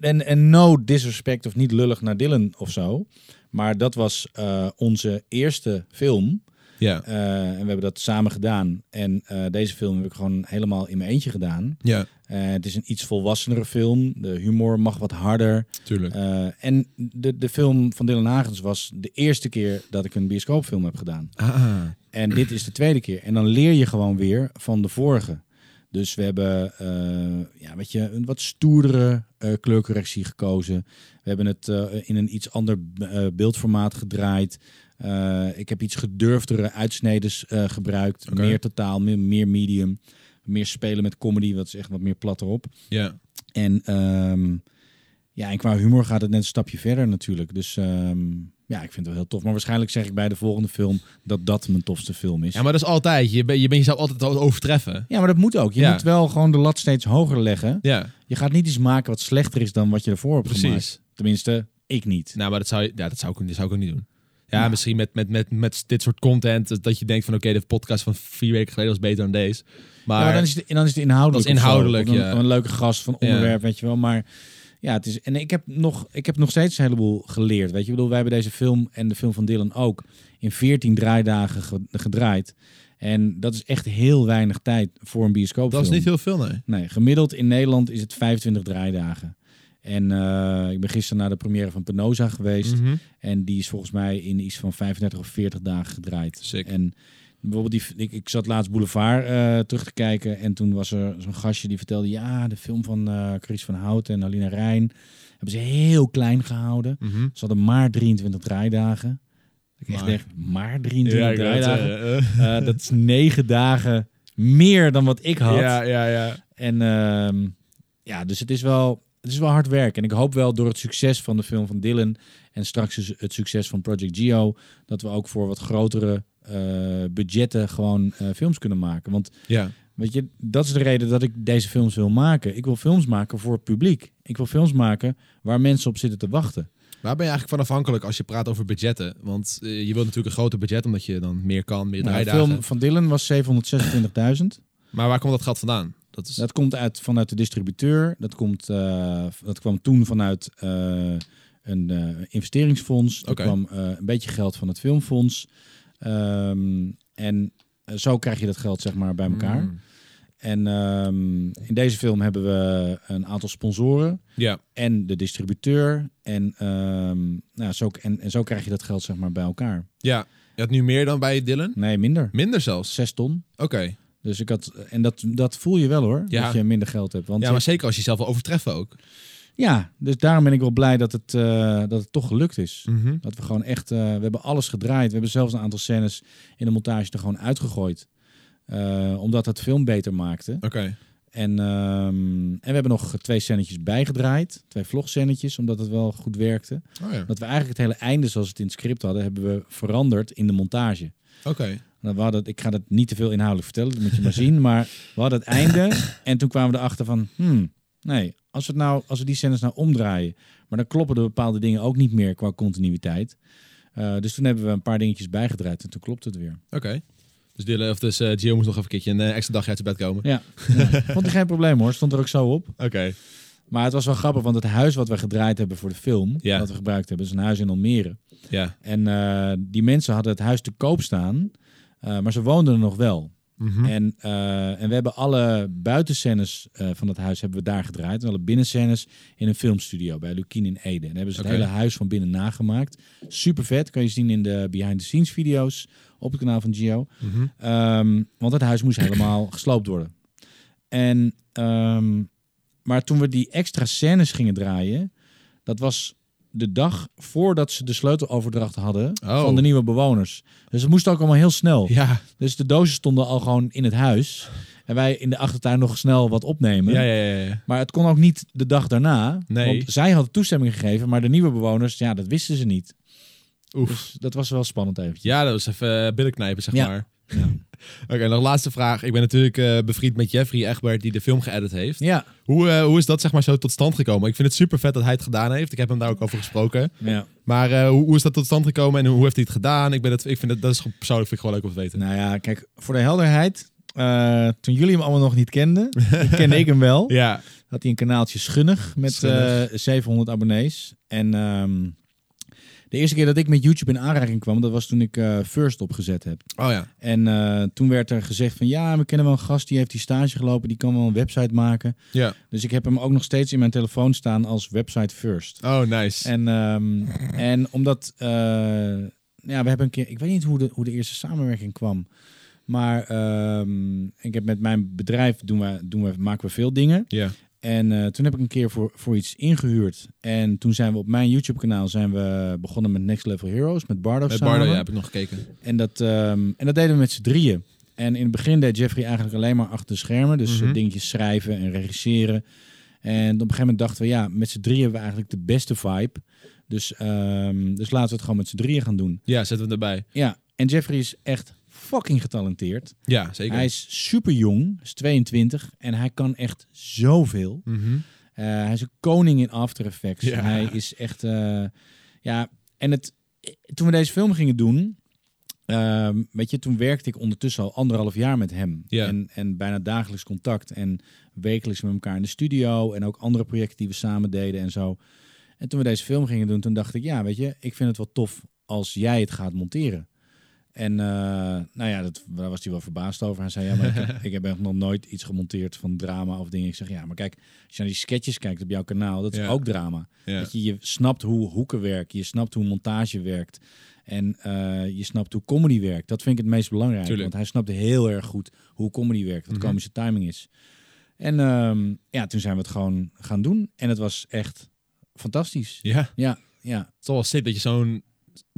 en, en no disrespect of niet lullig naar Dylan of zo. Maar dat was onze eerste film. Ja. Eh, en we hebben dat samen gedaan. En eh, deze film heb ik gewoon helemaal in mijn eentje gedaan. Ja, Eh, het is een iets volwassenere film. De humor mag wat harder. tuurlijk. En de, de film van Dylan Hagens was de eerste keer dat ik een bioscoopfilm heb gedaan. Ah, En dit is de tweede keer. En dan leer je gewoon weer van de vorige. Dus we hebben ja, weet je, een wat stoerdere kleurcorrectie gekozen. We hebben het in een iets ander beeldformaat gedraaid. Eh, ik heb iets gedurfdere uitsneden eh, gebruikt. Meer totaal, meer, meer medium. Meer spelen met comedy, wat is echt wat meer plat erop. ja. En, ehm, ja, en qua humor gaat het net een stapje verder natuurlijk. Dus ehm, ja, ik vind het wel heel tof. Maar waarschijnlijk zeg ik bij de volgende film dat dat mijn tofste film is. ja, maar dat is altijd. Je, ben, je bent jezelf altijd al overtreffen. Ja, maar dat moet ook. Je Ja. moet wel gewoon de lat steeds hoger leggen. Ja, Je gaat niet iets maken wat slechter is dan wat je ervoor hebt Precies. gemaakt. Tenminste, ik niet. nou, maar dat zou, je- ja, dat zou, ik, dat zou ik ook niet doen. Ja, misschien met, met, met, met dit soort content. dat- je denkt van oké, de podcast van vier weken geleden was beter dan deze. Maar Ja, dan, is het, dan is het inhoudelijk. Dat is zo. inhoudelijk, Of een, ja. een leuke gast van Ja. onderwerp, weet je wel. Maar ja, het is. En ik heb, nog, ik heb nog steeds een heleboel geleerd. Weet je, ik bedoel, wij hebben deze film en de film van Dylan ook in 14 draaidagen ge- gedraaid. En dat is echt heel weinig tijd voor een bioscoopfilm. dat is niet heel veel, nee. Nee, gemiddeld in Nederland is het 25 draaidagen. En eh, ik ben gisteren naar de première van Penosa geweest. Mhm. En die is volgens mij in iets van 35 of 40 dagen gedraaid. Sick. En bijvoorbeeld, die, ik, ik zat laatst Boulevard eh, terug te kijken. En toen was er zo'n gastje die vertelde... Ja, de film van eh Chris van Houten en Alina Rijn... hebben ze heel klein gehouden. Mhm. Ze hadden maar 23 draaidagen. Ik echt Maar. denk, maar 23 Ja, ik wou het draaidagen? dat is negen dagen meer dan wat ik had. Ja, ja, ja. En ehm, ja, dus het is, wel, het is wel hard werk. En ik hoop wel door het succes van de film van Dylan en straks dus het succes van Project Geo, dat we ook voor wat grotere eh, budgetten gewoon eh, films kunnen maken. Want Ja, weet je, dat is de reden dat ik deze films wil maken. Ik wil films maken voor het publiek. Ik wil films maken waar mensen op zitten te wachten. Waar ben je eigenlijk van afhankelijk als je praat over budgetten? Want eh, je wilt natuurlijk een groter budget, omdat je dan meer kan, meer Nou, de film van Dylan was 726.000. Maar waar komt dat geld vandaan? Dat is... Dat komt uit, vanuit de distributeur. Dat, komt, eh, dat kwam toen vanuit eh, een eh, investeringsfonds. Er kwam een beetje geld van het filmfonds. Ehm, en zo krijg je dat geld zeg maar bij elkaar. Mm. En ehm, in deze film hebben we een aantal sponsoren Ja, en de distributeur. En, ehm, nou, zo, en, en zo krijg je dat geld zeg maar bij elkaar. ja. Je had nu meer dan bij Dylan? Nee, minder. Minder zelfs. Zes ton. Oké. Dus ik had, en dat, dat voel je wel hoor, Ja. dat je minder geld hebt. Want Ja, maar zeker als je jezelf wil overtreffen ook. ja, dus daarom ben ik wel blij dat het, eh, dat het toch gelukt is. Mhm. Dat we gewoon echt, eh, we hebben alles gedraaid. We hebben zelfs een aantal scènes in de montage er gewoon uitgegooid. Eh, omdat het film beter maakte. Oké. En, ehm, en we hebben nog twee scènetjes bijgedraaid. Twee vlogscènetjes, omdat het wel goed werkte. Oh ja. Dat we eigenlijk het hele einde zoals het in het script hadden, hebben we veranderd in de montage. Oké. We hadden, ik ga dat niet te veel inhoudelijk vertellen, dat moet je maar zien. Maar we hadden het einde en toen kwamen we erachter van... Hmm, nee, als we, het nou, als we die scènes nou omdraaien... maar dan kloppen er bepaalde dingen ook niet meer qua continuïteit. Eh, dus toen hebben we een paar dingetjes bijgedraaid en toen klopt het weer. Oké. Dus, Dylan, of dus eh, Gio moest nog even een keertje een eh, extra dagje uit zijn bed komen. Ja, ja. vond ik geen probleem hoor. Stond er ook zo op. Oké. Maar het was wel grappig, want het huis wat we gedraaid hebben voor de film... Ja. dat we gebruikt hebben, is een huis in Almere. Ja. En die mensen hadden het huis te koop staan... eh, maar ze woonden er nog wel. Mhm. En, eh, en we hebben alle buitenscènes eh, van het huis hebben we daar gedraaid. En alle binnenscènes in een filmstudio bij Lukien in Ede. En daar hebben ze het hele huis van binnen nagemaakt. Super vet. Kan je zien in de behind the scenes video's op het kanaal van Gio. Mhm. Ehm, want het huis moest helemaal gesloopt worden. En, ehm, maar toen we die extra scènes gingen draaien, dat was de dag voordat ze de sleuteloverdracht hadden Oh. van de nieuwe bewoners. Dus het moest ook allemaal heel snel. Ja. Dus de dozen stonden al gewoon in het huis. En wij in de achtertuin nog snel wat opnemen. Ja, ja, ja, ja. Maar het kon ook niet de dag daarna. Nee. Want zij hadden toestemming gegeven, maar de nieuwe bewoners, ja, dat wisten ze niet. Oef. Dus dat was wel spannend eventjes. Ja, dat was even uh, billen knijpen, zeg Ja. maar. Ja. Oké, nog laatste vraag. Ik ben natuurlijk eh, bevriend met Jeffrey Egbert, die de film geëdit heeft. Ja. Hoe, eh, hoe is dat zeg maar zo tot stand gekomen? Ik vind het super vet dat hij het gedaan heeft. Ik heb hem daar ook over gesproken. ja. Maar eh, hoe, hoe is dat tot stand gekomen en hoe heeft hij het gedaan? Ik, ben het, ik vind het, dat is persoonlijk vind ik gewoon leuk om te weten. Nou ja, kijk, voor de helderheid. toen jullie hem allemaal nog niet kenden, kende ik hem wel. Ja, Had hij een kanaaltje Schunnig met Schunnig. eh, 700 abonnees. En ehm, de eerste keer dat ik met YouTube in aanraking kwam, dat was toen ik eh, First opgezet heb. oh ja. En eh, toen werd er gezegd van ja, we kennen wel een gast die heeft die stage gelopen, die kan wel een website maken. Ja. Dus ik heb hem ook nog steeds in mijn telefoon staan als website First. Oh, nice. En, ehm, en omdat, eh, ja, we hebben een keer, ik weet niet hoe de, hoe de eerste samenwerking kwam. Maar ehm, ik heb met mijn bedrijf doen we, doen we, maken we veel dingen. Ja. En eh, toen heb ik een keer voor, voor iets ingehuurd. En toen zijn we op mijn YouTube kanaal zijn we begonnen met Next Level Heroes, met Bardo Met samen. Bardo, ja, heb ik nog gekeken. En dat, ehm, en dat deden we met z'n drieën. En in het begin deed Jeffrey eigenlijk alleen maar achter de schermen. Dus eh, Mhm. dingetjes schrijven en regisseren. En op een gegeven moment dachten we, ja, met z'n drieën hebben we eigenlijk de beste vibe. Dus, ehm, dus laten we het gewoon met z'n drieën gaan doen. Ja, zetten we erbij. Ja, en Jeffrey is echt fucking getalenteerd. Ja, zeker. Hij is super jong, is 22 en hij kan echt zoveel. Mhm. Eh, hij is een koning in After Effects. Ja. Hij is echt, eh, ja, en het, toen we deze film gingen doen, ehm, weet je, toen werkte ik ondertussen al anderhalf jaar met hem. Ja. En, en bijna dagelijks contact en wekelijks met elkaar in de studio en ook andere projecten die we samen deden en zo. En toen we deze film gingen doen, toen dacht ik, ja, weet je, ik vind het wel tof als jij het gaat monteren. En eh, nou ja, dat, daar was hij wel verbaasd over. Hij zei, ja, maar ik heb, ik heb nog nooit iets gemonteerd van drama of dingen. Ik zeg, ja, maar kijk, als je naar die sketches kijkt op jouw kanaal, dat is Ja. ook drama. Ja. Dat je, je snapt hoe hoeken werken, je snapt hoe montage werkt. En eh, je snapt hoe comedy werkt. Dat vind ik het meest belangrijk. Tuurlijk. Want hij snapt heel erg goed hoe comedy werkt, wat Mhm. komische timing is. En ehm, ja, toen zijn we het gewoon gaan doen. En het was echt fantastisch. Ja, Ja, ja. het is wel sick dat je zo'n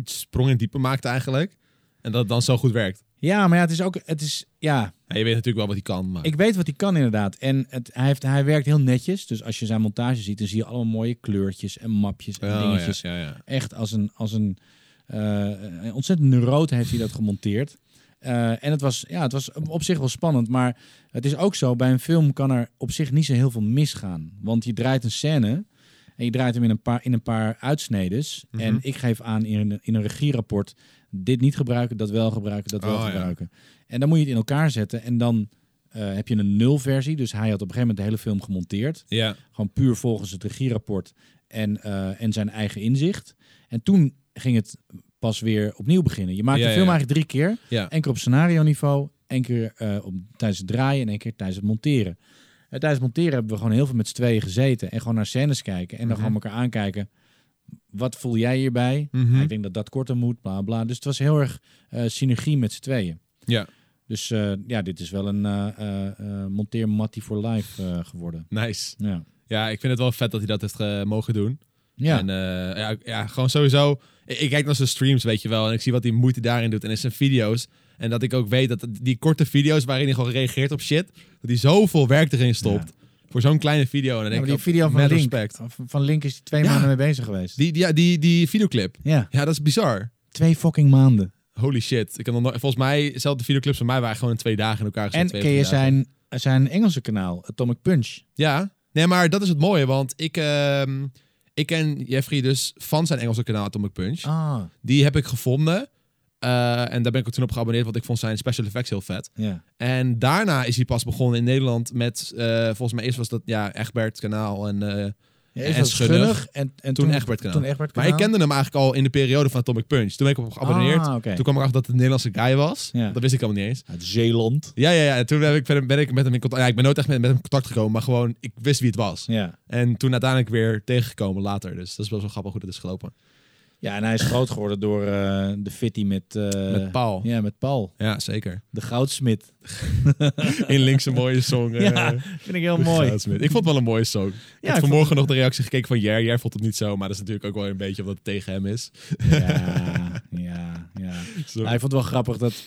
sprong in diepe maakt eigenlijk. En dat het dan zo goed werkt. Ja, maar ja, het is ook, het is, ja, Ja, je weet natuurlijk wel wat hij kan, maar... Ik weet wat hij kan inderdaad. En het, hij, heeft, hij werkt heel netjes. Dus als je zijn montage ziet, dan zie je allemaal mooie kleurtjes en mapjes en Oh, dingetjes. Ja, ja, ja. Echt als een, als een, eh, een ontzettend neuroot heeft hij dat gemonteerd. Eh, en het was, ja, het was op zich wel spannend. Maar het is ook zo, bij een film kan er op zich niet zo heel veel misgaan. Want je draait een scène en je draait hem in een paar, in een paar uitsnedes. Mhm. En ik geef aan in een, in een regierapport dit niet gebruiken, dat wel gebruiken, dat wel Oh, ja. gebruiken. En dan moet je het in elkaar zetten en dan eh, heb je een nulversie. Dus hij had op een gegeven moment de hele film gemonteerd. Ja, Gewoon puur volgens het regierapport en, eh, en zijn eigen inzicht. En toen ging het pas weer opnieuw beginnen. Je maakt Ja, de film ja. eigenlijk drie keer. ja. Eén keer op scenario niveau, één keer eh, op, tijdens het draaien en één keer tijdens het monteren. En tijdens het monteren hebben we gewoon heel veel met z'n tweeën gezeten en gewoon naar scènes kijken en dan Mhm. gewoon elkaar aankijken. Wat voel jij hierbij? Mhm. Ja, ik denk dat dat korter moet, bla bla. Dus het was heel erg eh, synergie met z'n tweeën. Ja. Dus eh, ja, dit is wel een eh eh, monteer Matty for life eh, geworden. Nice. Ja. Ja, ik vind het wel vet dat hij dat heeft mogen doen. Ja. En ja, ja, gewoon sowieso. Ik, ik kijk naar zijn streams, weet je wel. En ik zie wat hij moeite daarin doet. En in zijn video's. En dat ik ook weet dat die korte video's waarin hij gewoon reageert op shit. Dat hij zoveel werk erin stopt. Voor zo'n kleine video. En dan denk die video van Link, respect. van Link is twee maanden mee bezig geweest. Die, die, die, die videoclip. Ja, Ja, dat is bizar. twee fucking maanden. Holy shit. Ik nog volgens mij, zelfs de videoclips van mij waren gewoon in twee dagen in elkaar gezet. En ken je zijn, zijn Engelse kanaal, Atomic Punch? Ja. Nee, maar dat is het mooie. Want ik, ehm, ik ken Jeffrey dus van zijn Engelse kanaal Atomic Punch. Ah, Die heb ik gevonden. Eh, en daar ben ik ook toen op geabonneerd, want ik vond zijn special effects heel vet. ja. En daarna is hij pas begonnen in Nederland met, eh, volgens mij eerst was dat ja, Egbert kanaal en ja En Schunnig. En, en toen toen, Egbert kanaal. Toen Egbert Maar ik kanaal. kende hem eigenlijk al in de periode van Atomic Punch. Toen ben ik op geabonneerd. Ah. Toen kwam ik achter dat het een Nederlandse guy was. Ja. Dat wist ik allemaal niet eens. Uit Zeeland. Ja, ja, ja. En toen ben ik, ben ik met hem in contact. Ja, ik ben nooit echt met, met hem in contact gekomen, maar gewoon, ik wist wie het was. Ja. En toen uiteindelijk weer tegengekomen later. Dus dat is wel zo grappig hoe dat is gelopen. Ja, en hij is groot geworden door eh, de fitty met... eh, met Paul. Ja, Ja, met Paul. zeker. De goudsmid. In links een mooie song. eh, Ja, vind ik heel de mooi. Goudsmith. Ik vond het wel een mooie song. Ik ik heb vond vanmorgen nog de reactie gekeken van Jer. Jer vond het niet zo, maar dat is natuurlijk ook wel een beetje omdat het tegen hem is. Ja, ja, ja. Zo. Nou, ik vond het wel grappig dat,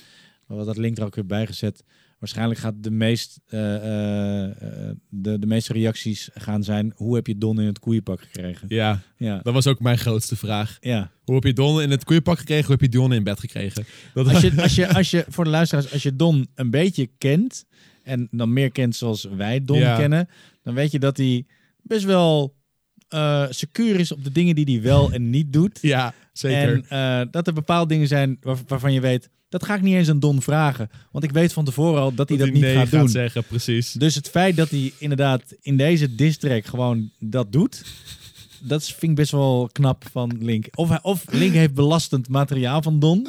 wat dat link er ook weer bijgezet. Waarschijnlijk gaat de, meest, eh, eh, eh, de, de meeste reacties gaan zijn, hoe heb je Don in het koeienpak gekregen? Ja, Ja, dat was ook mijn grootste vraag. ja. Hoe heb je Don in het koeienpak gekregen? Hoe heb je Don in bed gekregen? Dat Als je, als, je, als je, voor de luisteraars, als je Don een beetje kent, en dan meer kent zoals wij Don Ja. kennen, dan weet je dat hij best wel eh secuur is op de dingen die hij wel en niet doet. ja, zeker. En dat er bepaalde dingen zijn waar- waarvan je weet, dat ga ik niet eens aan Don vragen. Want ik weet van tevoren al dat hij dat, hij niet nee gaat doen. zeggen, precies. Dus het feit dat hij inderdaad in deze diss track gewoon dat doet, dat vind ik best wel knap van Link. Of, hij- of Link heeft belastend materiaal van Don,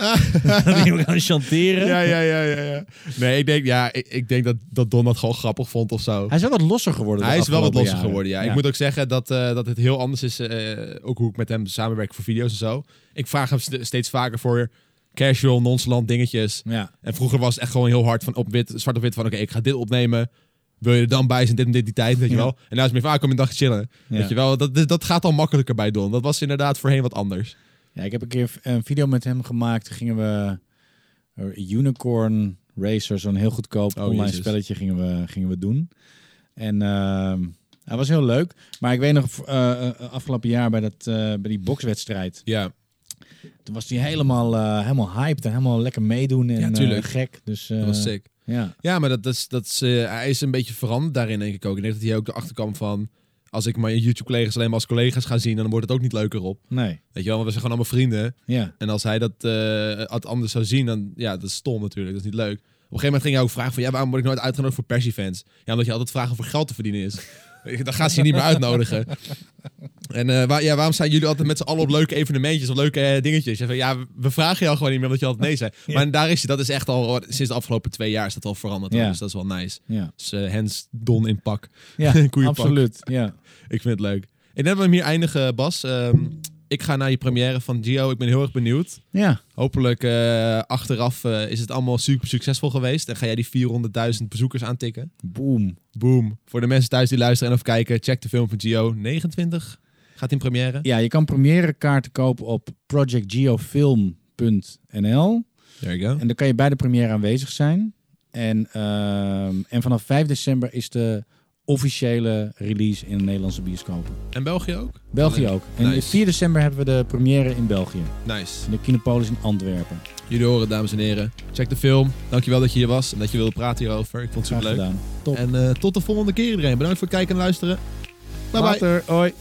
die hem gaan chanteren. Ja, ja, ja, ja, ja. Nee, ik denk, ja, ik, ik denk dat, dat Don dat gewoon grappig vond of zo. Hij is wel wat losser geworden. de Hij is wel wat losser jaren. geworden, ja. Ik moet ook zeggen dat, eh, dat het heel anders is, eh, ook hoe ik met hem samenwerk voor video's en zo. Ik vraag hem st- steeds vaker voor casual, nonchalant dingetjes. Ja, En vroeger was het echt gewoon heel hard van op wit, zwart op wit van oké, ik ga dit opnemen. Wil je er dan bij zijn, dit en dit, die tijd, weet je Ja. wel. En nou is meer van, ah, kom een dag chillen. Ja. Weet je wel, dat, dat gaat al makkelijker bij Don. Dat was inderdaad voorheen wat anders. ja, ik heb een keer een video met hem gemaakt. Toen gingen we eh, Unicorn Racer, zo'n heel goedkoop Oh, online spelletje, gingen we, gingen we doen. En ehm hij was heel leuk. Maar ik weet nog, eh, eh, afgelopen jaar bij, dat, bij die bokswedstrijd. Ja, Toen was hij helemaal, eh, helemaal hyped en helemaal lekker meedoen en Ja, eh, gek. Dus, dat eh, was sick. Ja, Ja, maar dat is, dat is, hij is een beetje veranderd daarin, denk ik ook. Ik denk dat hij ook erachter kwam van... Als ik mijn YouTube-collega's alleen maar als collega's ga zien... dan wordt het ook niet leuker op. nee. Weet je wel, want we zijn gewoon allemaal vrienden. Ja, En als hij dat het anders zou zien, dan... Ja, dat is stom natuurlijk. Dat is niet leuk. Op een gegeven moment ging hij ook vragen van... Ja, waarom word ik nooit uitgenodigd voor Persie-fans? Ja, omdat je altijd of er geld te verdienen is. dan gaan ze je niet meer uitnodigen. En eh, waar, ja, waarom zijn jullie altijd met z'n allen op leuke evenementjes of leuke eh, dingetjes? Ja, van, ja, we vragen jou gewoon niet meer omdat je altijd nee zei. Ja. Maar daar is je, dat is echt al sinds de afgelopen twee jaar is dat al veranderd. Ja. Dus dat is wel nice. ja. Dus eh, hens Don in pak. ja absoluut. Ja. Ik vind het leuk. Ik denk dat we hem hier eindigen, Bas. Ehm, ik ga naar je première van Gio. Ik ben heel erg benieuwd. ja, Hopelijk eh, achteraf eh, is het allemaal super succesvol geweest. En ga jij die 400.000 bezoekers aantikken. boom. Boom. Voor de mensen thuis die luisteren en of kijken, check de film van Gio. 29 gaat in première. Ja, je kan première kaarten kopen op projectgeofilm.nl. There you go. En dan kan je bij de première aanwezig zijn. En, ehm, en vanaf 5 december is de officiële release in de Nederlandse bioscopen. En België ook? België ook. En Nice. 4 december hebben we de première in België. Nice. In de Kinopolis in Antwerpen. Jullie horen, dames en heren. Check de film. Dankjewel dat je hier was en dat je wilde praten hierover. Ik vond het super leuk. En eh, tot de volgende keer iedereen. Bedankt voor het kijken en luisteren. Bye bye. Later. Hoi.